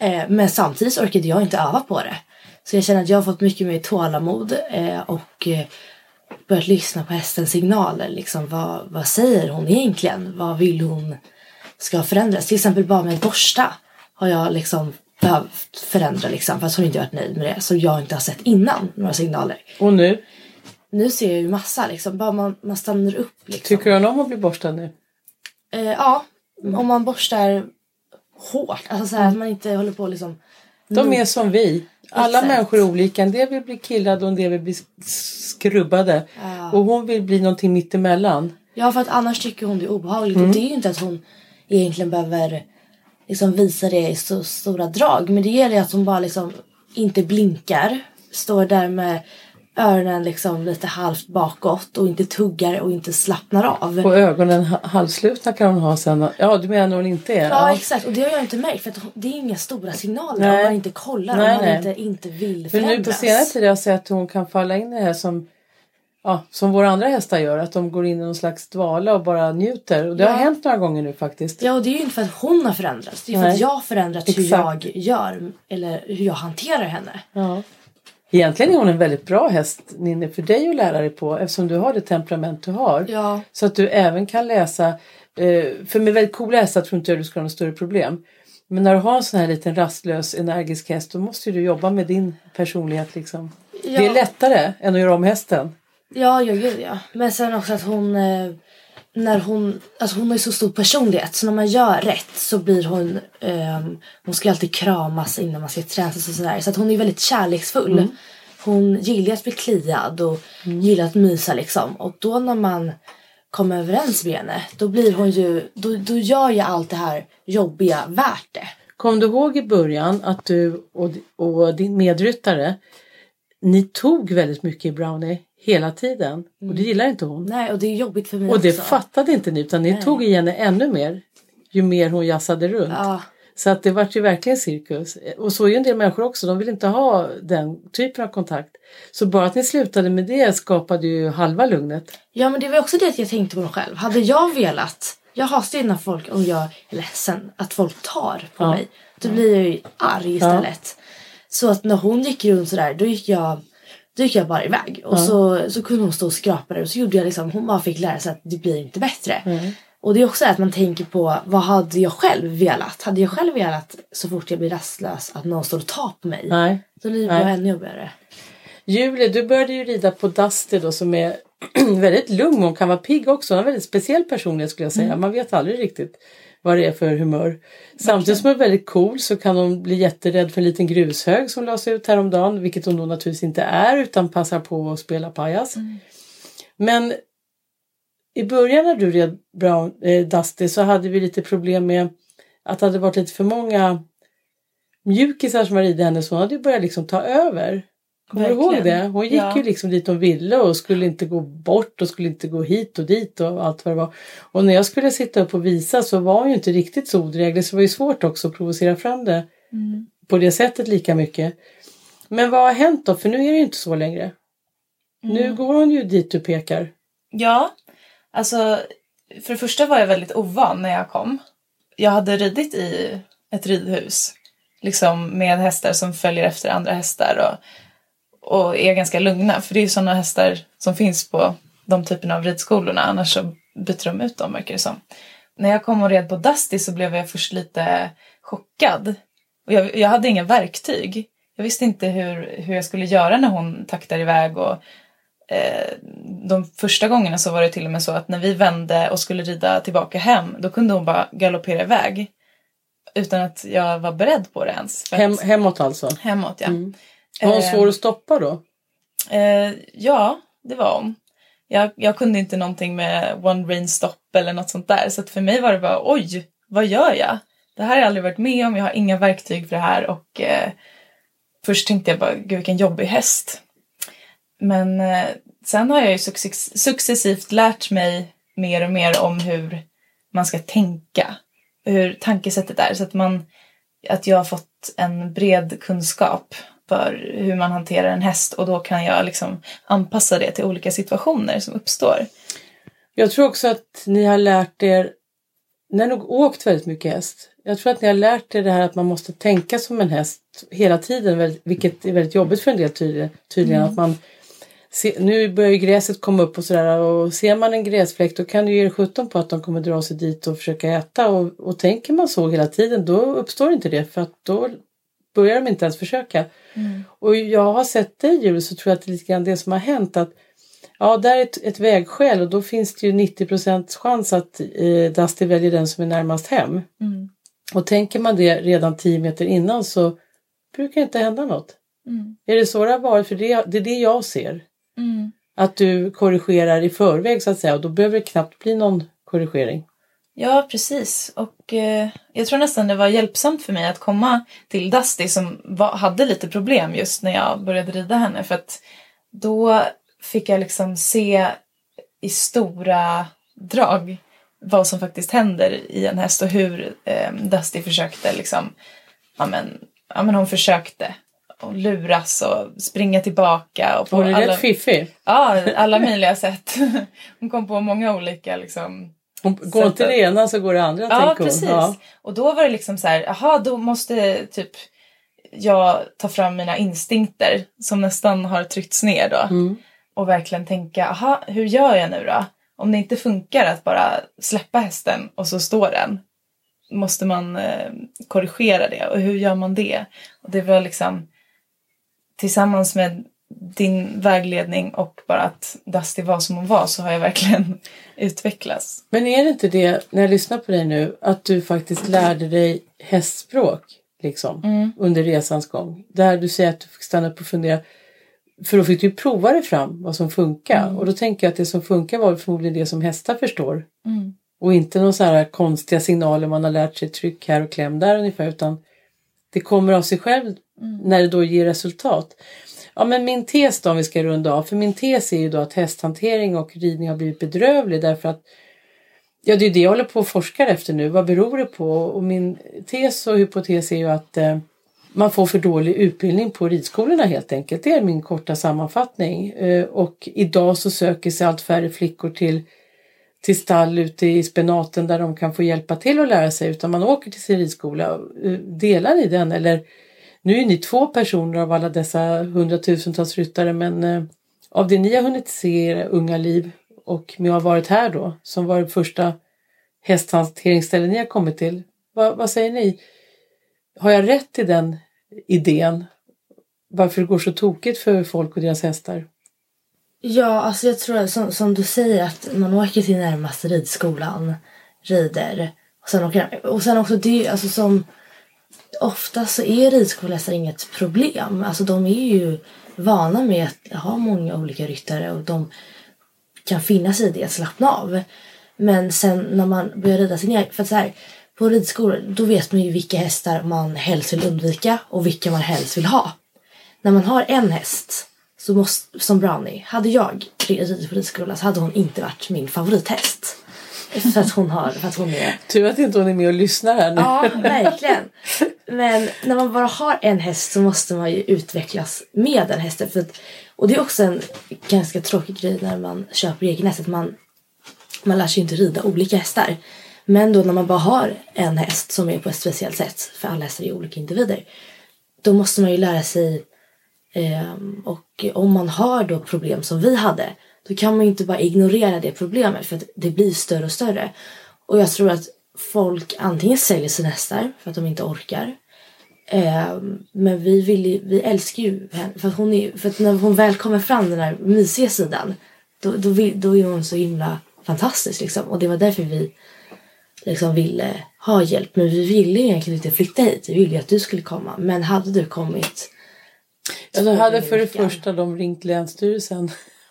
Eh, men samtidigt orkade jag inte öva på det. Så jag känner att jag har fått mycket mer tålamod eh, och eh, börjat lyssna på hästens signaler. Liksom, vad, vad säger hon egentligen? Vad vill hon ska förändras? Till exempel bara med borsta har jag liksom behövt förändra liksom, för att hon inte varit nöjd med det. Så jag inte har sett innan några signaler. Och nu? Nu ser jag ju massa liksom, bara man, man stannar upp. Liksom. Tycker hon om att bli borstad nu? Eh, ja, om man borstar hårt. Alltså så här att man inte håller på liksom. De är som vi. Alla människor är olika. En del vill bli killade och en del vill bli skrubbade. Och hon vill bli någonting mittemellan. Ja, för att annars tycker hon det är obehagligt. Mm. Och det är ju inte att hon egentligen behöver liksom visa det i så stora drag. Men det gäller att hon bara liksom inte blinkar. Står där med öronen liksom lite halvt bakåt och inte tuggar och inte slappnar av. Och ögonen ha- halvslutna kan hon ha sen. Ja, du menar när hon inte är? Ja, exakt. Och det har jag inte märkt. För att det är inga stora signaler Nej. om man inte kollar. Nej, om man inte, inte vill För nu på förändras. senare tid har jag sett att hon kan falla in i det här som, ja, som våra andra hästar gör. Att de går in i någon slags dvala och bara njuter. Och det har Ja. hänt några gånger nu faktiskt. Ja, och det är ju inte för att hon har förändrats. Det är för Nej. att jag har förändrats hur Exakt. jag gör. Eller hur jag hanterar henne. Ja. Egentligen är hon en väldigt bra häst Ninni för dig att lära dig på eftersom du har det temperament du har. Ja. Så att du även kan läsa, eh, för med väldigt coola hästar tror inte jag du ska ha något större problem. Men när du har en sån här liten rastlös energisk häst då måste ju du jobba med din personlighet liksom. Ja. Det är lättare än att göra om hästen. Ja, ja, gud ja. Men sen också att hon... När hon, alltså hon har ju så stor personlighet så när man gör rätt så blir hon... ehm, hon ska alltid kramas innan man ska tränas och sådär. Så att hon är väldigt kärleksfull. Hon gillar att bli kliad och gillar att mysa liksom. Och då när man kommer överens med henne då blir hon ju... Då, då gör ju allt det här jobbiga värt det. Kom du ihåg i början att du och, och din medryttare ni tog väldigt mycket i Brownie hela tiden och det gillar inte hon. Nej, och det är jobbigt för mig Och det också. fattade inte ni utan ni tog i henne ännu mer ju mer hon jassade runt. Ja. Så att det vart ju verkligen cirkus. Och så är ju en del människor också, de vill inte ha den typen av kontakt. Så bara att ni slutade med det skapade ju halva lugnet. Ja men det var också det jag tänkte på mig själv. Hade jag velat, jag hatar ju när folk, om jag är ledsen, att folk tar på Ja. mig. Då blir jag ju arg istället. Så att när hon gick runt sådär då gick jag då gick jag bara iväg och så, så kunde hon stå och skrapa där och så gjorde jag liksom, hon bara fick lära sig att det blir inte bättre. Och det är också att man tänker på vad hade jag själv velat? Hade jag själv velat så fort jag blir rastlös att någon står och tar på mig? Nej. Då blir det bara ännu jobbigare. Julie, du började ju rida på Dusty då som är <clears throat> väldigt lugn och kan vara pigg också. Hon har en väldigt speciell personlighet skulle jag säga. Man vet aldrig riktigt vad det är för humör. Samtidigt som hon är väldigt cool så kan hon bli jätterädd för en liten grushög som lades ut häromdagen. Vilket hon då naturligtvis inte är utan passar på att spela pajas. Men i början när du red Brown, eh, Dusty så hade vi lite problem med att det hade varit lite för många mjukisar som var ridit henne så hon hade ju börjat liksom ta över. Kommer du ihåg det? Hon gick Ja. ju liksom dit hon ville och skulle inte gå bort och skulle inte gå hit och dit och allt vad det var. Och när jag skulle sitta upp och visa så var hon ju inte riktigt så odräglig så det var ju svårt också att provocera fram det på det sättet lika mycket. Men vad har hänt då? För nu är det ju inte så längre. Nu går hon ju dit du pekar. Ja, alltså för det första var jag väldigt ovan när jag kom. Jag hade ridit i ett ridhus liksom med hästar som följer efter andra hästar och, och är ganska lugna. För det är ju sådana hästar som finns på de typerna av ridskolorna. Annars så byter de ut dem verkar det som. När jag kom och red på Dusty så blev jag först lite chockad. Och jag, jag hade inga verktyg. Jag visste inte hur, hur jag skulle göra när hon taktar iväg och eh, de första gångerna så var det till och med så att när vi vände och skulle rida tillbaka hem då kunde hon bara galoppera iväg. Utan att jag var beredd på det ens. Hem, hemåt alltså. hemåt ja. Var hon Eh, svår att stoppa då? Eh, ja, det var hon. Jag, jag kunde inte någonting med one rain stop eller något sånt där. Så att för mig var det bara oj, vad gör jag? Det här har jag aldrig varit med om, jag har inga verktyg för det här och eh, först tänkte jag bara gud vilken jobbig häst. Men eh, sen har jag ju success- successivt lärt mig mer och mer om hur man ska tänka. Hur tankesättet är. Så att, man, att jag har fått en bred kunskap för hur man hanterar en häst och då kan jag liksom anpassa det till olika situationer som uppstår. Jag tror också att ni har lärt er, ni har nog åkt väldigt mycket häst. Jag tror att ni har lärt er det här att man måste tänka som en häst hela tiden, vilket är väldigt jobbigt för en del tydligen. tydligen att man se, nu börjar ju gräset komma upp och sådär och ser man en gräsfläck då kan du ge er sjutton på att de kommer dra sig dit och försöka äta och, och tänker man så hela tiden då uppstår inte det för att då börjar de inte ens försöka. Och jag har sett dig Julie så tror jag att det är lite grann det som har hänt att Ja, där är ett, ett vägskäl och då finns det ju 90% chans att eh, Dusty väljer den som är närmast hem. Mm. Och tänker man det redan 10 meter innan så brukar det inte hända något. Mm. Är det så det har varit? För det, det är det jag ser. Mm. Att du korrigerar i förväg så att säga och då behöver det knappt bli någon korrigering. Ja, precis. Och eh, jag tror nästan det var hjälpsamt för mig att komma till Dusty som var, hade lite problem just när jag började rida henne. För att då fick jag liksom se i stora drag vad som faktiskt händer i en häst och hur eh, Dusty försökte liksom, ja men, ja men hon försökte och luras och springa tillbaka. Och på Hon är alla, rätt fiffig. Ja, alla möjliga sätt. <laughs> Hon kom på många olika liksom Hon går inte det ena så går det andra Ja, precis. Ja. Och då var det liksom så här, jaha, då måste typ jag ta fram mina instinkter som nästan har tryckts ner då. Mm. Och verkligen tänka, aha, hur gör jag nu då? Om det inte funkar att bara släppa hästen och så står den. Måste man eh, korrigera det och hur gör man det? Och det var liksom tillsammans med din vägledning och bara att Dusty var som hon var så har jag verkligen utvecklats. Men är det inte det, när jag lyssnar på dig nu, att du faktiskt lärde dig hästspråk liksom, Mm. under resans gång? Där du säger att du fick stanna upp och fundera. För då fick du ju prova dig fram vad som funkar. Mm. Och då tänker jag att det som funkar var förmodligen det som hästar förstår. Mm. Och inte några så här konstiga signaler man har lärt sig tryck här och kläm där ungefär. Utan det kommer av sig själv när det då ger resultat. Ja men min tes då om vi ska runda av. För min tes är ju då att hästhantering och ridning har blivit bedrövlig därför att Ja det är det jag håller på och forskar efter nu. Vad beror det på? Och min tes och hypotes är ju att eh, man får för dålig utbildning på ridskolorna helt enkelt. Det är min korta sammanfattning. Eh, och idag så söker sig allt färre flickor till till stall ute i spenaten där de kan få hjälpa till att lära sig utan man åker till sin ridskola. Eh, Delar ni den eller nu är ni två personer av alla dessa hundratusentals ryttare men eh, av det ni har hunnit se i era unga liv och med att ha varit här då som var det första hästhanteringsställe ni har kommit till. Vad, vad säger ni? Har jag rätt i den idén? Varför det går så tokigt för folk och deras hästar? Ja, alltså jag tror att som, som du säger att man åker till närmaste ridskolan, rider och sen åker Och sen också det, alltså som ofta så är ridskolehästar inget problem. Alltså de är ju vana med att ha många olika ryttare och de kan finna sig i det, slappna av. Men sen när man börjar rida sin egen, för att så här, på ridskolor då vet man ju vilka hästar man helst vill undvika och vilka man helst vill ha. När man har en häst så måste, som Brownie, hade jag ridit på ridskola så hade hon inte varit min favorithäst. För att hon har, för att hon är Tur att inte hon är med och lyssnar här nu. Ja, verkligen. Men när man bara har en häst så måste man ju utvecklas med den hästen. För att, och det är också en ganska tråkig grej när man köper egen häst. Att man, man lär sig inte rida olika hästar. Men då när man bara har en häst som är på ett speciellt sätt, för alla hästar är olika individer, då måste man ju lära sig ehm, och om man har då problem som vi hade, då kan man inte bara ignorera det problemet för att det blir större och större. Och jag tror att folk antingen säljer sina hästar för att de inte orkar. Ehm, men vi, vill vi älskar ju henne. För att, hon är, för att när hon väl kommer fram den här mysiga sidan då, då, vill, då är hon så himla fantastisk. Liksom. Och det var därför vi liksom ville ha hjälp. Men vi ville egentligen inte flytta hit. Vi ville ju att du skulle komma. Men hade du kommit Ja, de hade för det första de ringt Länsstyrelsen.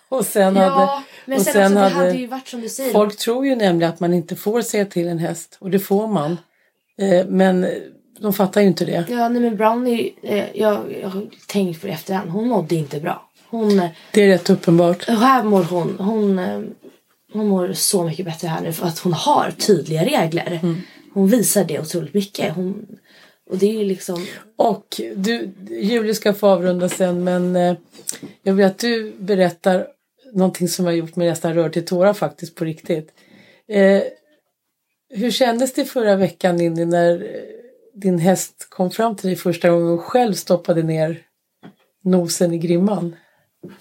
<laughs> Och sen Ja, hade, men och sen, sen också, hade, det hade varit som du säger. Folk tror ju nämligen att man inte får säga till en häst och det får man. Eh, men de fattar ju inte det. Ja, nej men Brownie, eh, jag, jag har tänkt på det efterhand. Hon mådde inte bra. Hon, eh, Det är rätt uppenbart. här mår hon, hon, eh, hon mår så mycket bättre här nu för att hon har tydliga regler. Hon visar det otroligt mycket. Hon, och det är liksom, Och du, Julie ska få avrunda sen men eh, jag vill att du berättar någonting som har gjort mig nästan rörd till tårar faktiskt på riktigt. Eh, hur kändes det förra veckan Ninni när eh, din häst kom fram till dig första gången och själv stoppade ner nosen i grimman?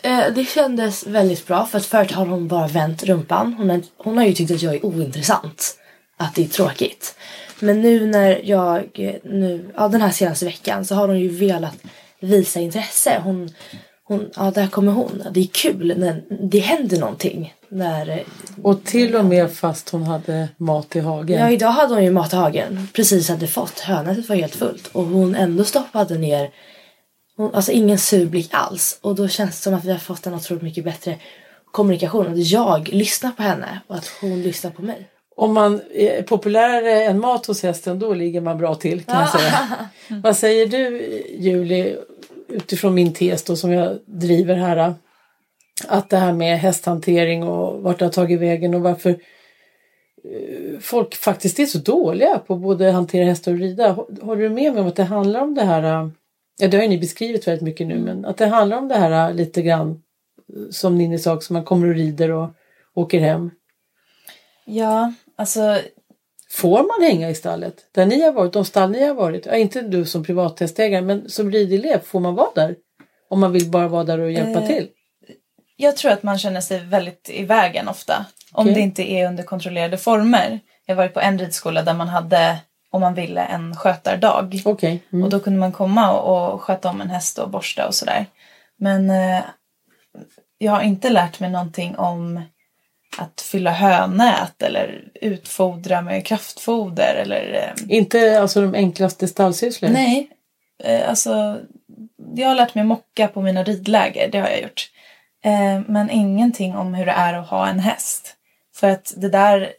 eh, det kändes väldigt bra för att förut har hon bara vänt rumpan. Hon har, hon har ju tyckt att jag är ointressant. Att det är tråkigt. Men nu när jag, eh, nu, ja den här senaste veckan så har hon ju velat visa intresse. Hon, hon, ja där kommer hon. Det är kul när det händer någonting. När, eh, Och till och med fast hon hade mat i hagen. Ja, idag hade hon ju mat i hagen. Precis hade fått. Hönätet var helt fullt. Och hon ändå stoppade ner. Hon, alltså ingen sur blick alls. Och då känns det som att vi har fått en otroligt mycket bättre kommunikation. Att jag lyssnar på henne och att hon lyssnar på mig. Om man är populärare än mat hos hästen då ligger man bra till kan jag säga. Vad säger du Julie utifrån min tes då som jag driver här? Äh, att det här med hästhantering och vart det har tagit vägen och varför eh, folk faktiskt är så dåliga på både hantera hästar och rida. Håller du med mig om att det handlar om det här, äh, ja det har ju ni beskrivit väldigt mycket nu, men att det handlar om det här äh, lite grann eh, som Ninni sa som man kommer och rider och åker hem. Ja, alltså Får man hänga i stallet? Där ni har varit, de stall ni har varit, ja, inte du som privathästägare men som ridelev, får man vara där? Om man vill bara vara där och hjälpa Eh, till? jag tror att man känner sig väldigt i vägen ofta. Om det inte är under kontrollerade former. Jag har varit på en ridskola där man hade, om man ville, en skötardag. Okej. Mm. Och då kunde man komma och, och sköta om en häst och borsta och sådär. Men eh, jag har inte lärt mig någonting om att fylla hönät eller utfodra med kraftfoder eller eh, Inte alltså de enklaste stallsysslor? Nej, eh, alltså jag har lärt mig mocka på mina ridläger, det har jag gjort. Eh, men ingenting om hur det är att ha en häst. För att det där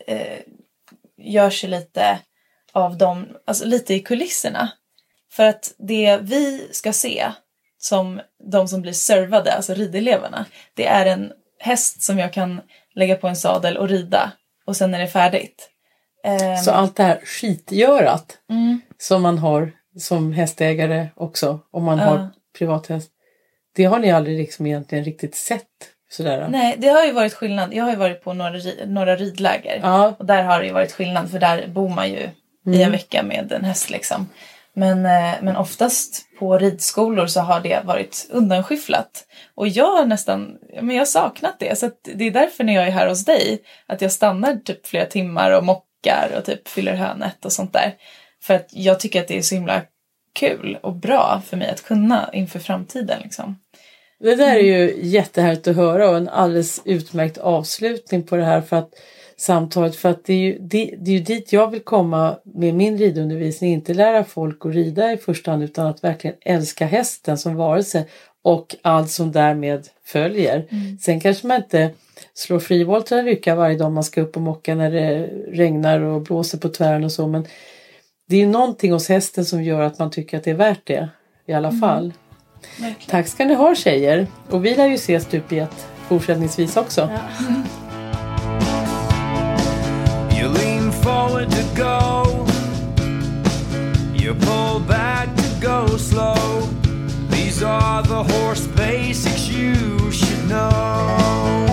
görs ju lite av dem, alltså lite i kulisserna. För att det vi ska se som de som blir servade, alltså rideleverna, det är en häst som jag kan lägga på en sadel och rida och sen är det färdigt. Eh, Så allt det här skitgörat mm. som man har som hästägare också, om man Ja. har privathäst, det har ni aldrig liksom egentligen riktigt sett? Sådär. Nej, det har ju varit skillnad. Jag har ju varit på några, några ridläger. Ja, Och där har det ju varit skillnad för där bor man ju i en vecka med en häst liksom. Men, eh, men oftast på ridskolor så har det varit undanskyfflat. Och jag har nästan, men jag har saknat det. Så det är därför när jag är här hos dig att jag stannar typ flera timmar och mockar och typ fyller hönät och sånt där. För att jag tycker att det är så himla kul och bra för mig att kunna inför framtiden liksom. Det där är ju jättehärligt att höra och en alldeles utmärkt avslutning på det här för att samtalet för att det är ju, det, det är ju dit jag vill komma med min ridundervisning, inte lära folk att rida i första hand utan att verkligen älska hästen som varelse och allt som därmed följer. Sen kanske man inte slår frivolter en lycka varje dag man ska upp och mocka när det regnar och blåser på tvären och så men det är ju någonting hos hästen som gör att man tycker att det är värt det i alla fall. Tack ska ni ha tjejer. Och vi lär ju ses stup i ett fortsättningsvis också. You <laughs> forward to go. You pull back to go slow. These are the horse basics you should know.